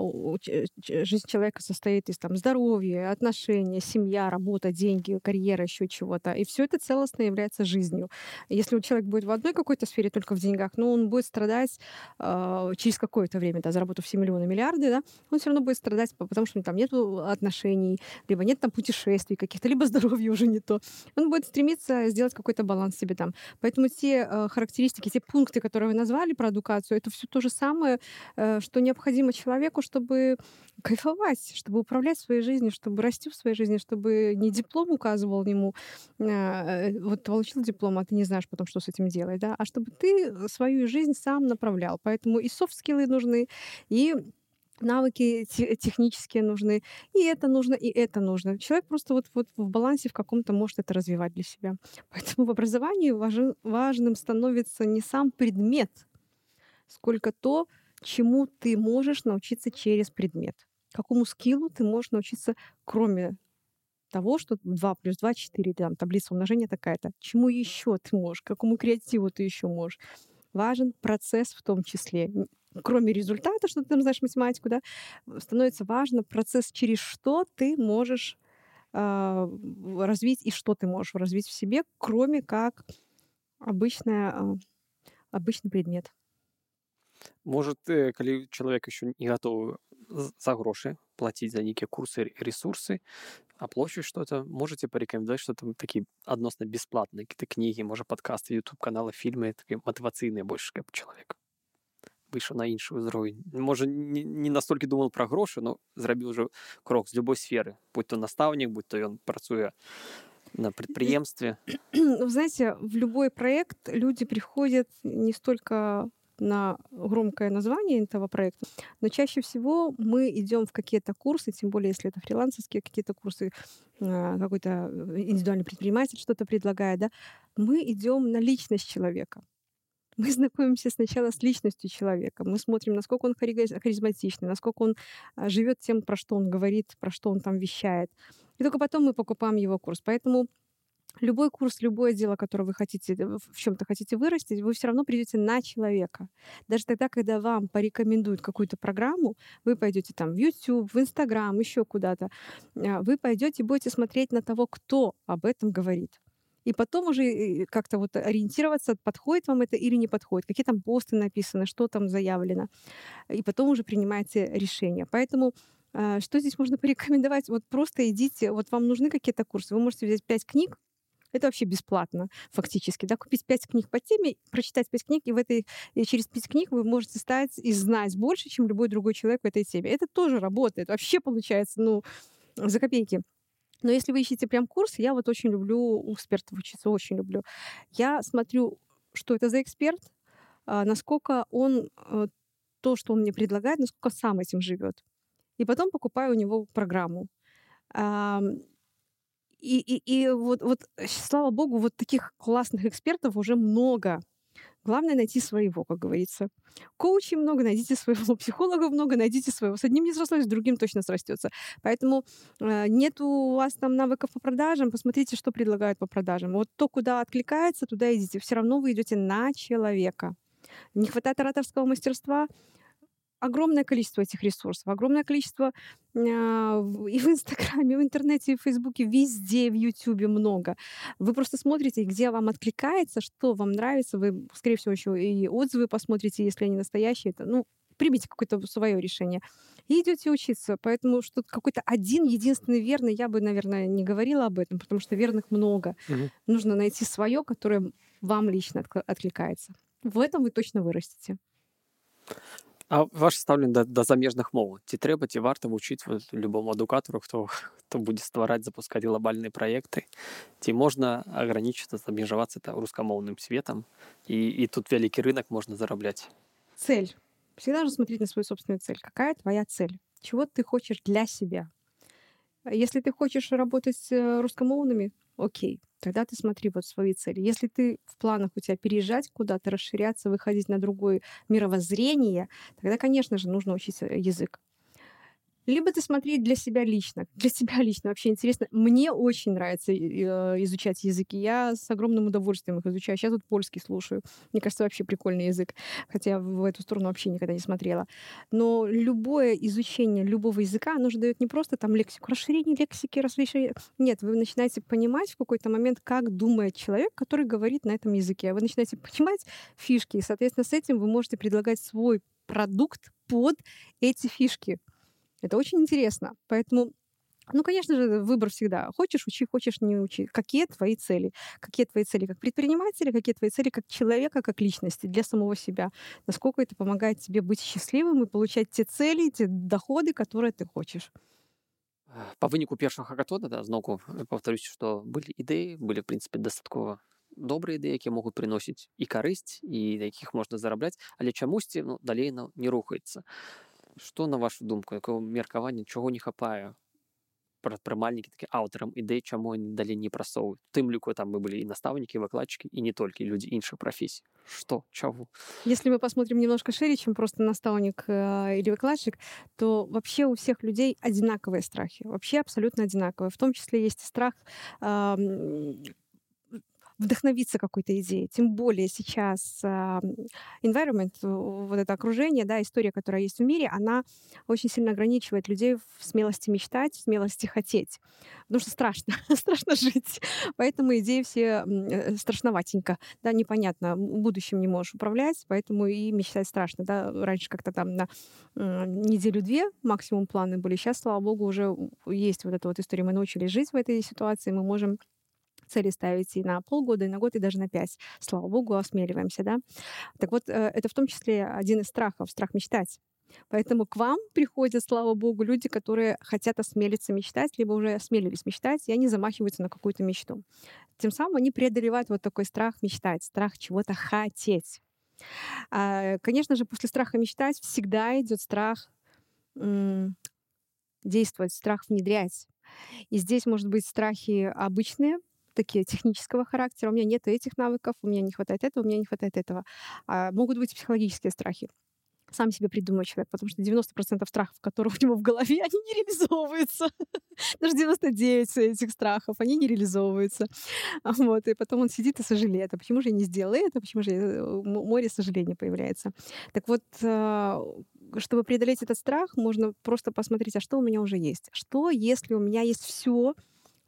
[SPEAKER 2] жизнь человека состоит из там здоровья, отношения, семья, работа, деньги, карьера, еще чего-то. И все это целостно является жизнью. Если человек будет в одной какой-то сфере, только в деньгах, ну, он будет страдать э, через какое-то время, да, заработав все миллионы, миллиарды, да, он все равно будет страдать, потому что там нет отношений, либо нет там путешествий каких-то, либо здоровье уже не то. Он будет стремиться сделать какой-то баланс себе там. Поэтому те э, характеристики, те пункты, пункты, которые вы назвали про эдукацию, это все то же самое, э, что необходимо человеку, чтобы кайфовать, чтобы управлять своей жизнью, чтобы расти в своей жизни, чтобы не диплом указывал ему, а, э, вот получил диплом, а ты не знаешь потом, что с этим делать, да, а чтобы ты свою жизнь сам направлял. Поэтому и софт-скиллы нужны, и навыки технические нужны, и это нужно, и это нужно. Человек просто вот, вот в балансе в каком-то может это развивать для себя. Поэтому в образовании важен, важным становится не сам предмет, сколько то, чему ты можешь научиться через предмет. Какому скиллу ты можешь научиться, кроме того, что 2 плюс 2, 4, там, таблица умножения такая-то. Чему еще ты можешь, какому креативу ты еще можешь. Важен процесс в том числе кроме результата, что ты там знаешь математику, да, становится важно процесс, через что ты можешь э, развить и что ты можешь развить в себе, кроме как обычная, э, обычный предмет.
[SPEAKER 1] Может, э, калі человек еще не готовы за гроши платить за некие курсы ресурсы оплачивать что-то можете порекомендовать что там такие адносна бесплатные какие-то книги может подкасты youtube каналы фильмы такие мотивацыйныя больше как человек выйшаў на іншы ўзровень можа не, не настолькі думал пра грошы но зрабіў уже крок з любой сферы будь то настаўнік будь то ён працуе на предприемстве
[SPEAKER 2] знаете в любой проект люди приходят не столько на громкое название этого проекта, но чаще всего мы идем в какие-то курсы, тем более если это фрилансерские какие-то курсы, а, какой-то э, индивидуальный предприниматель что-то предлагает, да, мы идем на личность человека. Мы знакомимся сначала с личностью человека, мы смотрим, насколько он харизматичный, насколько он а, живет тем, про что он говорит, про что он там вещает. И только потом мы покупаем его курс. Поэтому любой курс, любое дело, которое вы хотите, в чем-то хотите вырастить, вы все равно придете на человека. Даже тогда, когда вам порекомендуют какую-то программу, вы пойдете там в YouTube, в Instagram, еще куда-то, а, вы пойдете и будете смотреть на того, кто об этом говорит. И потом уже э, как-то вот ориентироваться, подходит вам это или не подходит, какие там посты написаны, что там заявлено. И потом уже принимаете решение. Поэтому а, что здесь можно порекомендовать? Вот просто идите, вот вам нужны какие-то курсы, вы можете взять пять книг, это вообще бесплатно фактически. Да? Купить пять книг по теме, прочитать пять книг, и, в этой, и через пять книг вы можете стать и знать больше, чем любой другой человек в этой теме. Это тоже работает. Вообще получается, ну, за копейки. Но если вы ищете прям курс, я вот очень люблю у экспертов учиться, очень люблю. Я смотрю, что это за эксперт, а, насколько он э, то, что он мне предлагает, насколько сам этим живет. И потом покупаю у него программу. И, и, и вот, вот, слава богу, вот таких классных экспертов уже много. Главное найти своего, как говорится. Коучей много, найдите своего. Психологов много, найдите своего. С одним не срослось, с другим точно срастется. Поэтому э, нет у вас там навыков по продажам, посмотрите, что предлагают по продажам. Вот то, куда откликается, туда идите. Все равно вы идете на человека. Не хватает ораторского мастерства, огромное количество этих ресурсов, огромное количество э, и в Инстаграме, и в интернете, и в Фейсбуке, везде, в Ютубе много. Вы просто смотрите, где вам откликается, что вам нравится. Вы, скорее всего, еще и отзывы посмотрите, если они настоящие. Это, ну, примите какое-то свое решение и идете учиться. Поэтому что какой-то один единственный верный, я бы, наверное, не говорила об этом, потому что верных много. Угу. Нужно найти свое, которое вам лично откликается. В этом вы точно вырастете.
[SPEAKER 1] А ваше стаўленне да, да замежных моў ці трэба ці варта вучыць вот, любому адукатару хто хто будзе ствараць запускаць глобальныя праекты ці можна ограничиться абмежавацца это рускамоўным светом и, и тут вялікі рынок можно зараблять
[SPEAKER 2] цель всегда же смотреть на свою собственную цель какая твоя цель чего ты хочешь для себя если ты хочешь работать с э, русскомовными окей тогда ты смотри вот свои цели. Если ты в планах у тебя переезжать куда-то, расширяться, выходить на другое мировоззрение, тогда, конечно же, нужно учить язык либо ты смотри для себя лично. Для себя лично вообще интересно. Мне очень нравится э, изучать языки. Я с огромным удовольствием их изучаю. Сейчас вот польский слушаю. Мне кажется, вообще прикольный язык. Хотя в эту сторону вообще никогда не смотрела. Но любое изучение любого языка, оно же дает не просто там лексику, расширение лексики, расширение. Нет, вы начинаете понимать в какой-то момент, как думает человек, который говорит на этом языке. Вы начинаете понимать фишки. И, соответственно, с этим вы можете предлагать свой продукт под эти фишки. Это очень интересно. Поэтому ну, конечно же, выбор всегда. Хочешь учи, хочешь не учи. Какие твои цели? Какие твои цели как предпринимателя, какие твои цели как человека, как личности для самого себя? Насколько это помогает тебе быть счастливым и получать те цели, те доходы, которые ты хочешь?
[SPEAKER 1] По выніку першага хакатона да, зноўку повторюсь, что были идеи, были в принципе дастаткова добрыя ідэі якія могуць прыносіць і карысць і на якіх можна зарабляць але чамусьці ну, далей ну, не рухаецца Што на вашу думку якого меркавання чаго не хапае прадпрымальнікі такі аўтарам ідэй чаму они далей не прасоўваюць тым ліку там мы былі і настаўнікі выкладчыкі и не только люди іншых профессий что чего
[SPEAKER 2] если мы посмотрим немножко шире чем просто наставник э, или выкладчик то вообще у всех людей одинаковые страхи вообще абсолютно одинаковые в том числе есть страх э, вдохновиться какой-то идеей. Тем более сейчас э, environment, вот это окружение, да, история, которая есть в мире, она очень сильно ограничивает людей в смелости мечтать, в смелости хотеть. Потому что страшно, страшно жить. Поэтому идеи все э, страшноватенько, да, непонятно, будущим не можешь управлять, поэтому и мечтать страшно, да. Раньше как-то там на э, неделю-две максимум планы были, сейчас, слава богу, уже есть вот эта вот история, мы научились жить в этой ситуации, мы можем цели ставить и на полгода, и на год, и даже на пять. Слава богу, осмеливаемся, да. Так вот, э, это в том числе один из страхов, страх мечтать. Поэтому к вам приходят, слава богу, люди, которые хотят осмелиться мечтать, либо уже осмелились мечтать, и они замахиваются на какую-то мечту. Тем самым они преодолевают вот такой страх мечтать, страх чего-то хотеть. А, конечно же, после страха мечтать всегда идет страх действовать, страх внедрять. И здесь, может быть, страхи обычные, такие технического характера. У меня нет этих навыков, у меня не хватает этого, у меня не хватает этого. А могут быть психологические страхи сам себе придумывает человек, потому что 90% страхов, которые у него в голове, они не реализовываются. Даже 99 этих страхов, они не реализовываются. Вот, и потом он сидит и сожалеет, а почему же я не сделала это, почему же я... море сожаления появляется. Так вот, а, чтобы преодолеть этот страх, можно просто посмотреть, а что у меня уже есть. Что, если у меня есть все,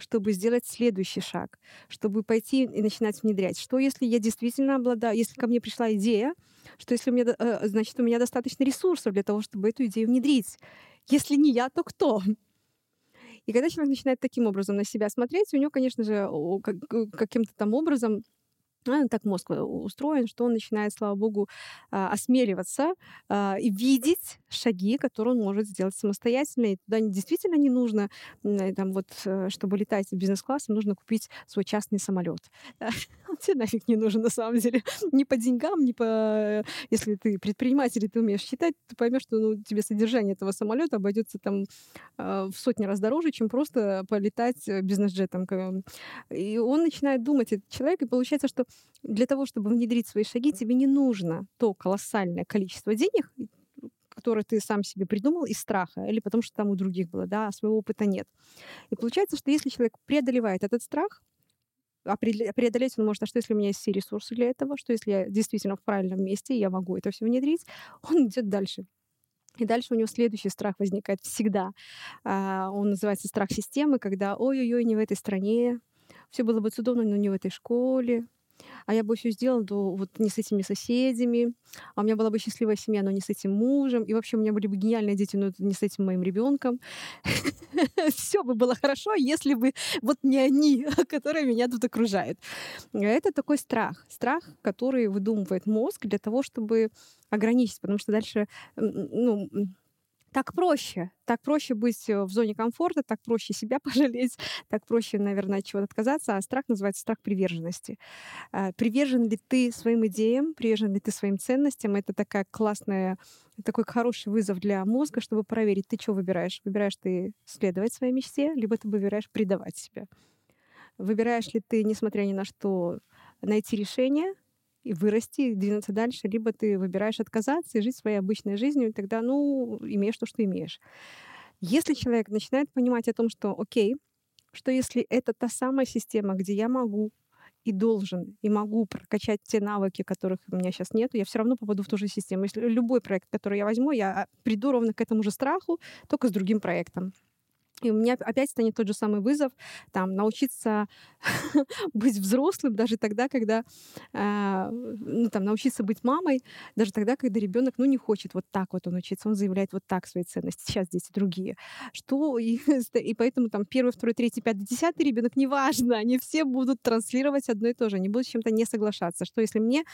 [SPEAKER 2] чтобы сделать следующий шаг, чтобы пойти и начинать внедрять? Что, если я действительно обладаю, если ко мне пришла идея, что если у меня, э, значит, у меня достаточно ресурсов для того, чтобы эту идею внедрить. Если не я, то кто? И когда человек начинает таким образом на себя смотреть, у него, конечно же, каким-то там образом а, так мозг э, устроен, что он начинает, слава богу, а, осмеливаться а, и видеть шаги, которые он может сделать самостоятельно. И туда действительно не нужно, там вот, э, чтобы летать бизнес-классом, нужно купить свой частный самолет. Он тебе нафиг не нужен на самом деле. Ни по деньгам, ни по... Если ты предприниматель, и ты умеешь считать, ты поймешь, что ну, тебе содержание этого самолета обойдется там в сотни раз дороже, чем просто полетать э, бизнес-джетом. И он начинает думать, этот человек, и получается, что для того, чтобы внедрить свои шаги, тебе не нужно то колоссальное количество денег, которое ты сам себе придумал из страха, или потому что там у других было, да, а своего опыта нет. И получается, что если человек преодолевает этот страх, а преодолеть он может, а что если у меня есть все ресурсы для этого, что если я действительно в правильном месте, я могу это все внедрить, он идет дальше. И дальше у него следующий страх возникает всегда. А, он называется страх системы, когда ой-ой-ой, не в этой стране, все было бы чудовно, но не в этой школе, а я бы все сделала, то вот не с этими соседями, а у меня была бы счастливая семья, но не с этим мужем, и вообще у меня были бы гениальные дети, но не с этим моим ребенком. Все бы было хорошо, если бы вот не они, которые меня тут окружают. Это такой страх. Страх, который выдумывает мозг для того, чтобы ограничить, потому что дальше ну, так проще. Так проще быть э, в зоне комфорта, так проще себя пожалеть, так проще, наверное, от чего-то отказаться. А страх называется страх приверженности. А, привержен ли ты своим идеям, привержен ли ты своим ценностям? Это такая классная, такой хороший вызов для мозга, чтобы проверить, ты что выбираешь. Выбираешь ты следовать своей мечте, либо ты выбираешь предавать себя. Выбираешь ли ты, несмотря ни на что, найти решение, и вырасти, двинуться дальше, либо ты выбираешь отказаться и жить своей обычной жизнью, и тогда, ну, имеешь то, что имеешь. Если человек начинает понимать о том, что, окей, что если это та самая система, где я могу и должен, и могу прокачать те навыки, которых у меня сейчас нет, я все равно попаду в ту же систему. Если любой проект, который я возьму, я приду ровно к этому же страху, только с другим проектом. И у меня опять станет тот же самый вызов, там, научиться быть взрослым даже тогда, когда, э, ну, там, научиться быть мамой, даже тогда, когда ребенок, ну, не хочет вот так вот он учиться, он заявляет вот так свои ценности, сейчас дети другие. Что, и, и поэтому там первый, второй, третий, пятый, десятый ребенок, неважно, они все будут транслировать одно и то же, они будут с чем-то не соглашаться. Что если мне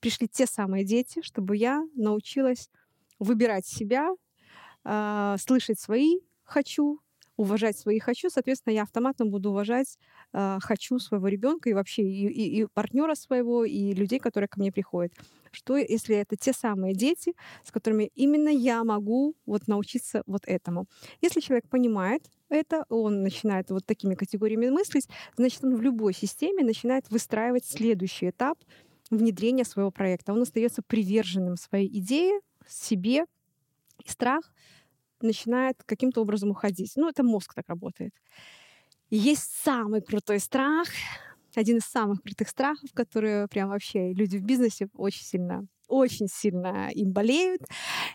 [SPEAKER 2] пришли те самые дети, чтобы я научилась выбирать себя, э, слышать свои хочу, уважать свои хочу, соответственно, я автоматом буду уважать э, хочу своего ребенка и вообще и, и, и партнера своего, и людей, которые ко мне приходят. Что если это те самые дети, с которыми именно я могу вот научиться вот этому? Если человек понимает это, он начинает вот такими категориями мыслить, значит, он в любой системе начинает выстраивать следующий этап внедрения своего проекта. Он остается приверженным своей идее, себе. И страх — начинает каким-то образом уходить. Ну, это мозг так работает. И есть самый крутой страх, один из самых крутых страхов, которые прям вообще люди в бизнесе очень сильно очень сильно им болеют,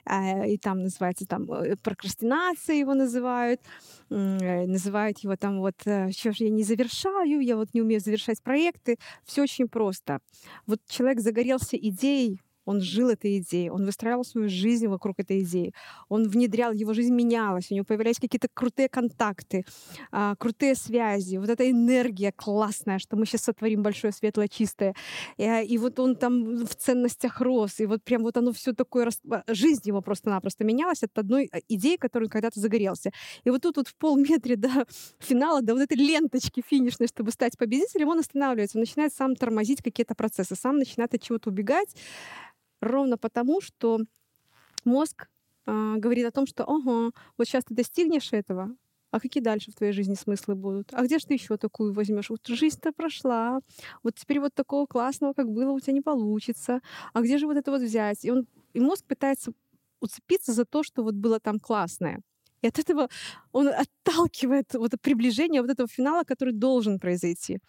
[SPEAKER 2] а, и там называется там э, прокрастинация его называют, э, называют его там вот, э, что же я не завершаю, я вот не умею завершать проекты. Все очень просто. Вот человек загорелся идеей Он жил этой идеей, он выстраивал свою жизнь вокруг этой идеи, он внедрял, его жизнь менялась, у него появлялись какие-то крутые контакты, а, крутые связи, вот эта энергия классная, что мы сейчас сотворим большое, светлое, чистое. И, а, и вот он там в ценностях рос, и вот прям вот оно все такое, а, жизнь его просто-напросто менялась от одной а, идеи, которую когда-то загорелся. И вот тут вот в полметре до финала, до вот этой ленточки финишной, чтобы стать победителем, он останавливается, он начинает сам тормозить какие-то процессы, сам начинает от чего-то убегать, ровно потому, что мозг э, говорит о том, что ого, вот сейчас ты достигнешь этого, а какие дальше в твоей жизни смыслы будут? А где же ты еще такую возьмешь? Вот жизнь-то прошла, вот теперь вот такого классного, как было, у тебя не получится. А где же вот это вот взять? И, он, и мозг пытается уцепиться за то, что вот было там классное. И от этого он отталкивает вот приближение вот этого финала, который должен произойти.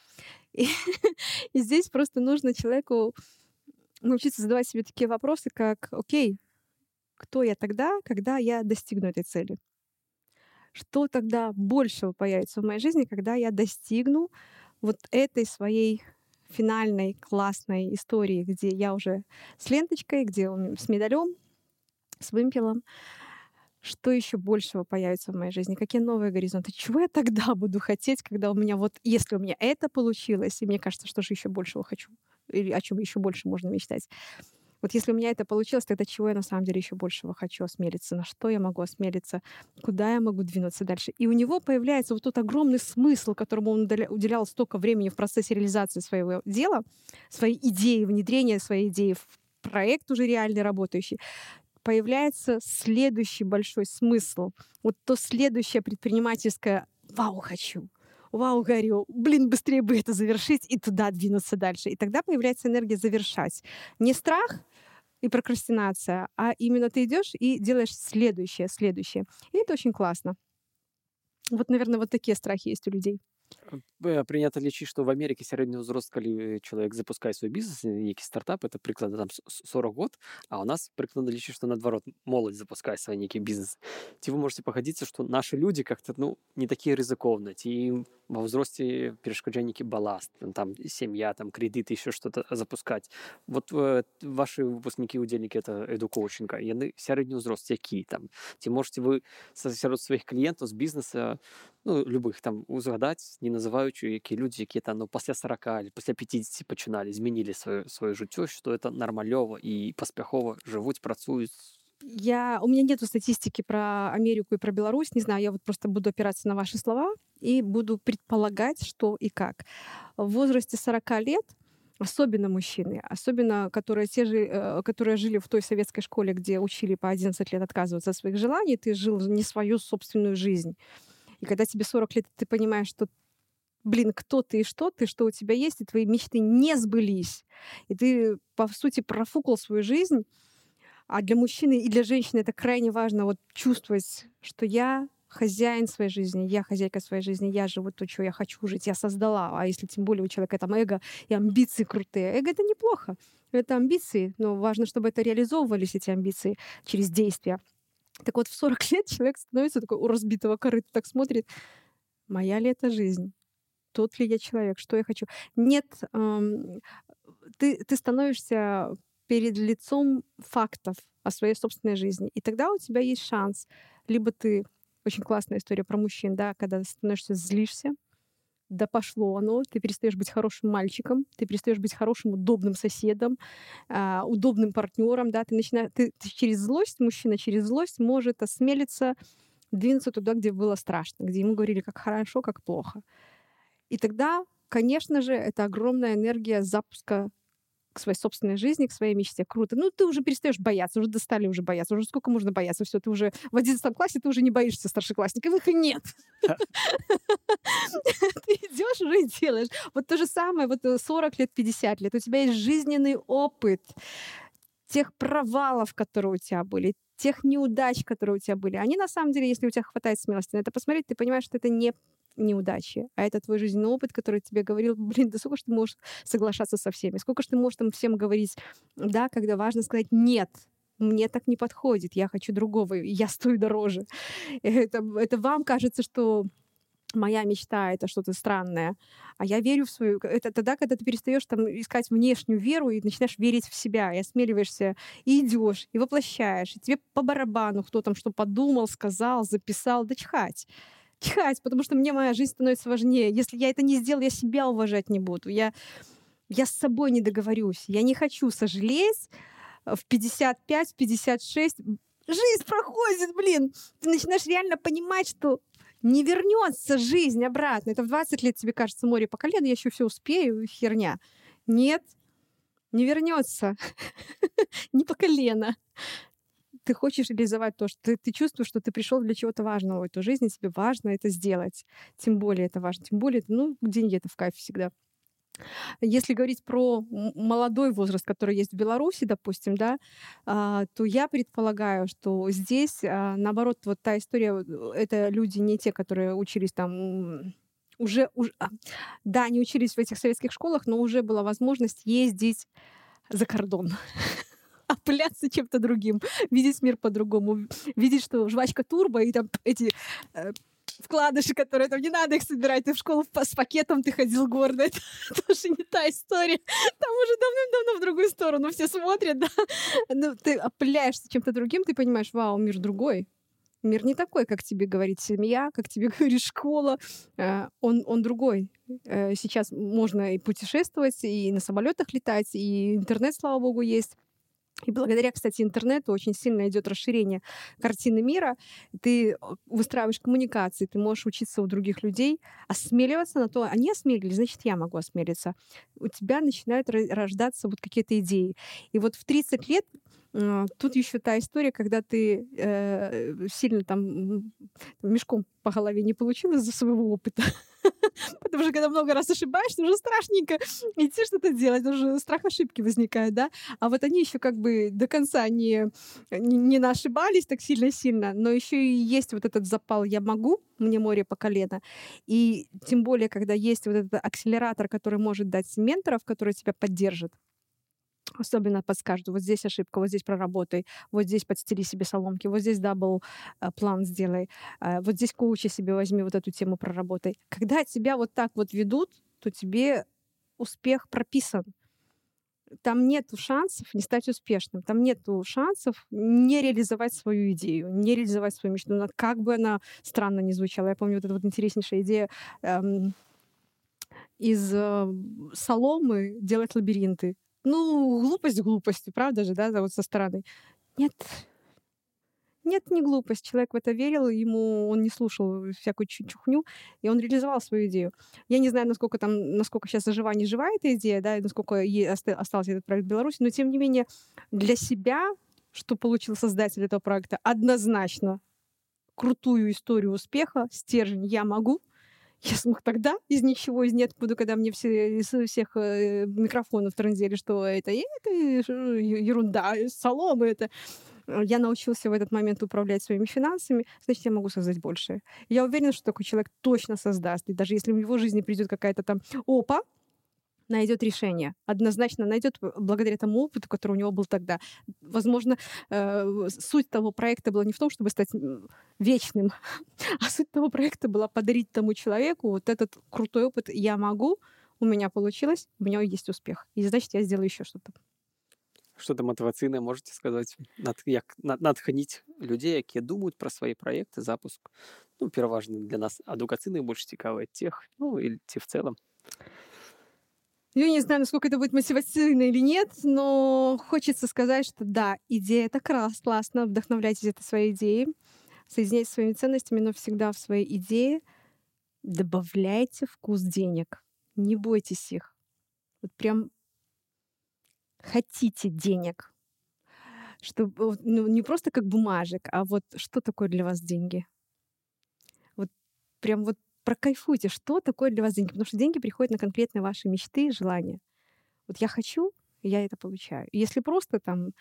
[SPEAKER 2] И, и здесь просто нужно человеку научиться задавать себе такие вопросы, как, окей, кто я тогда, когда я достигну этой цели? Что тогда большего появится в моей жизни, когда я достигну вот этой своей финальной классной истории, где я уже с ленточкой, где с медалем, с вымпелом, что еще большего появится в моей жизни, какие новые горизонты, чего я тогда буду хотеть, когда у меня вот, если у меня это получилось, и мне кажется, что же еще большего хочу или о чем еще больше можно мечтать. Вот если у меня это получилось, тогда чего я на самом деле еще большего хочу осмелиться, на что я могу осмелиться, куда я могу двинуться дальше. И у него появляется вот тот огромный смысл, которому он уделял столько времени в процессе реализации своего дела, своей идеи, внедрения своей идеи в проект уже реальный работающий появляется следующий большой смысл. Вот то следующее предпринимательское «Вау, хочу!» Вау, горю, блин, быстрее бы это завершить и туда двинуться дальше. И тогда появляется энергия завершать. Не страх и прокрастинация, а именно ты идешь и делаешь следующее, следующее. И это очень классно. Вот, наверное, вот такие страхи есть у людей.
[SPEAKER 1] прынята лічыць што в Амерыкі сярэдні ўзрост калі чалавек запускае свой бізнес нейкі стартап это прыклада там 40 год а у нас прыклада лічыць што наадварот моладзь запускае свой нейкі бізнес ці вы можете пагадзіцца што нашы людзі как-то ну не такія рызыкоўна ці ім ва ўзросце перашкаджальнікі баласт там сям'я там кредиты еще что-то запускаць вот э, ваши выпускнікі удзельнікі это эдукоучинга яны сярэдні ўзрост які там ці можете вы сярод сваіх кліентаў з бізнеса ну любых там узгадаць не называючы які людзі якія там ну пасля 40 или пасля 50 пачыналі змянілі сваё сваё жыццё что это нармалёва і паспяхова жывуць працуюць
[SPEAKER 2] я у меня нету статистики про Америку и про Беларусь, не знаю, я вот просто буду опираться на ваши слова и буду предполагать, что и как. В возрасте 40 лет особенно мужчины, особенно которые, те же, э, которые жили в той советской школе, где учили по 11 лет отказываться от своих желаний, ты жил не свою собственную жизнь. И когда тебе 40 лет, ты понимаешь, что блин, кто ты и что ты, что у тебя есть, и твои мечты не сбылись. И ты, по сути, профукал свою жизнь, а для мужчины и для женщины это крайне важно вот чувствовать, что я хозяин своей жизни, я хозяйка своей жизни, я живу то, что я хочу жить, я создала. А если тем более у человека там эго и амбиции крутые. Эго — это неплохо. Это амбиции, но важно, чтобы это реализовывались, эти амбиции, через действия. Так вот, в 40 лет человек становится такой у разбитого корыта, так смотрит, моя ли это жизнь? Тот ли я человек? Что я хочу? Нет, ты, ты становишься перед лицом фактов о своей собственной жизни. И тогда у тебя есть шанс. Либо ты... Очень классная история про мужчин, да, когда становишься злишься, да пошло оно, ты перестаешь быть хорошим мальчиком, ты перестаешь быть хорошим удобным соседом, э, удобным партнером, да, ты начинаешь, ты, ты через злость, мужчина через злость может осмелиться двинуться туда, где было страшно, где ему говорили, как хорошо, как плохо. И тогда, конечно же, это огромная энергия запуска к своей собственной жизни, к своей мечте. Круто. Ну, ты уже перестаешь бояться, уже достали уже бояться. Уже сколько можно бояться? Все, ты уже в 11 классе ты уже не боишься старшеклассников, их и нет. Ты идешь уже и делаешь. Вот то же самое, вот 40 э, лет, 50 лет. У тебя есть жизненный опыт тех провалов, которые у тебя были, тех неудач, которые у тебя были. Они на самом деле, если у тебя хватает смелости на это посмотреть, ты понимаешь, что это не неудачи, а это твой жизненный опыт, который тебе говорил, блин, да сколько же ты можешь соглашаться со всеми, сколько же ты можешь там всем говорить, да, когда важно сказать нет, мне так не подходит, я хочу другого, я стою дороже. Это, это вам кажется, что моя мечта это что-то странное, а я верю в свою. Это тогда, когда ты перестаешь там искать внешнюю веру и начинаешь верить в себя, и осмеливаешься, и идешь, и воплощаешь, и тебе по барабану, кто там что подумал, сказал, записал, да чхать. Чхать, потому что мне моя жизнь становится важнее. Если я это не сделаю, я себя уважать не буду. Я, я с собой не договорюсь. Я не хочу сожалеть в 55, в 56 жизнь проходит, блин. Ты начинаешь реально понимать, что не вернется жизнь обратно. Это в 20 лет тебе кажется море по колено, я еще все успею, херня. Нет, не вернется. Не по колено. Ты хочешь реализовать то, что ты, ты чувствуешь, что ты пришел для чего-то важного в эту жизнь, и тебе важно это сделать. Тем более это важно. Тем более, ну, деньги это в кайфе всегда. Если говорить про молодой возраст, который есть в Беларуси, допустим, да, а, то я предполагаю, что здесь, а, наоборот, вот та история, это люди не те, которые учились там уже, уже да, они учились в этих советских школах, но уже была возможность ездить за кордон опыляться чем-то другим, видеть мир по-другому, видеть, что жвачка турбо и там эти э, вкладыши, которые там не надо их собирать, ты в школу с пакетом ты ходил гордо, это тоже не та история. Там уже давным-давно в другую сторону все смотрят, да. Ну, ты опыляешься чем-то другим, ты понимаешь, вау, мир другой, Мир не такой, как тебе говорит семья, как тебе говорит школа. Э, он, он другой. Э, сейчас можно и путешествовать, и на самолетах летать, и интернет, слава богу, есть. И благодаря, кстати, интернету очень сильно идет расширение картины мира. Ты э, выстраиваешь коммуникации, ты можешь учиться у других людей, осмеливаться на то, они осмелились, значит, я могу осмелиться. У тебя начинают рождаться вот какие-то идеи. И вот в 30 лет а, тут еще та история, когда ты э, сильно там мешком по голове не получил из-за своего опыта. Потому что когда много раз ошибаешься, уже страшненько идти что-то делать, уже страх ошибки возникает, да. А вот они еще как бы до конца не, не, не наошибались так сильно-сильно, но еще и есть вот этот запал «я могу», мне море по колено. И тем более, когда есть вот этот акселератор, который может дать менторов, которые тебя поддержат, особенно подскажут, вот здесь ошибка, вот здесь проработай, вот здесь подстели себе соломки, вот здесь double, э, план сделай, э, вот здесь коуча себе возьми, вот эту тему проработай. Когда тебя вот так вот ведут, то тебе успех прописан. Там нет шансов не стать успешным, там нет шансов не реализовать свою идею, не реализовать свою мечту, как бы она странно не звучала. Я помню вот эта вот интереснейшая идея эм, из э, соломы делать лабиринты. Ну, глупость глупостью, правда же, да, вот со стороны. Нет, нет, не глупость. Человек в это верил, ему он не слушал всякую чухню, и он реализовал свою идею. Я не знаю, насколько там, насколько сейчас жива, не жива эта идея, да, и насколько ей остался этот проект в Беларуси, но тем не менее для себя, что получил создатель этого проекта, однозначно крутую историю успеха, стержень «я могу», я смог тогда из ничего, из ниоткуда, когда мне все из всех э, микрофонов транзили, что это, это ерунда, солома это. Я научился в этот момент управлять своими финансами, значит, я могу создать больше. Я уверена, что такой человек точно создаст. И даже если в его жизни придет какая-то там опа, найдет решение. Однозначно найдет благодаря тому опыту, который у него был тогда. Возможно, э, суть того проекта была не в том, чтобы стать вечным, а суть того проекта была подарить тому человеку вот этот крутой опыт. Я могу, у меня получилось, у меня есть успех. И значит, я сделаю еще что-то.
[SPEAKER 1] Что-то мотивацыйнае можете сказаць над як натхніць людзей якія думаюць пра свае праекты запуск ну пераважна для нас адукацыйных больш цікавыя тех ну или ці в целом
[SPEAKER 2] я не знаю, насколько это будет мотивационно или нет, но хочется сказать, что да, идея это класс, классно, вдохновляйтесь этой своей идеей, соединяйтесь своими ценностями, но всегда в своей идее добавляйте вкус денег. Не бойтесь их. Вот прям хотите денег. Чтобы ну, не просто как бумажек, а вот что такое для вас деньги. Вот прям вот прокайфуйте, что такое для вас деньги, потому что деньги приходят на конкретные ваши мечты и желания. Вот я хочу, я это получаю. Если просто там,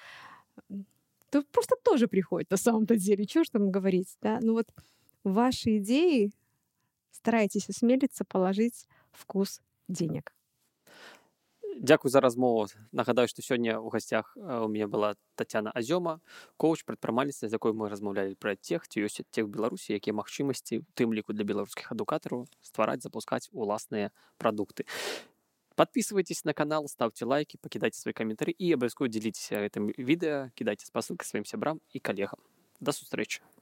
[SPEAKER 2] то просто тоже приходит на самом-то деле. Чего ж там говорить, да? Ну вот ваши идеи старайтесь осмелиться положить вкус денег.
[SPEAKER 1] Дзякуй за размову. Нагадаю што сёння ў гасцях у мяне была Тацяна азёма коуч прадпрымальніца з якой мы размаўлялі пра тех ці ёсць тех беларусі якія магчымасці у тым ліку для беларускіх адукатараў ствараць запускаць уласныя прадукты подписывайтесь на канал ставьте лайки пакідайце свой каментары і абавязкова дзяліцеся гэтым відэа кідайце спасылка сваім сябрам і калегам да сустрэчы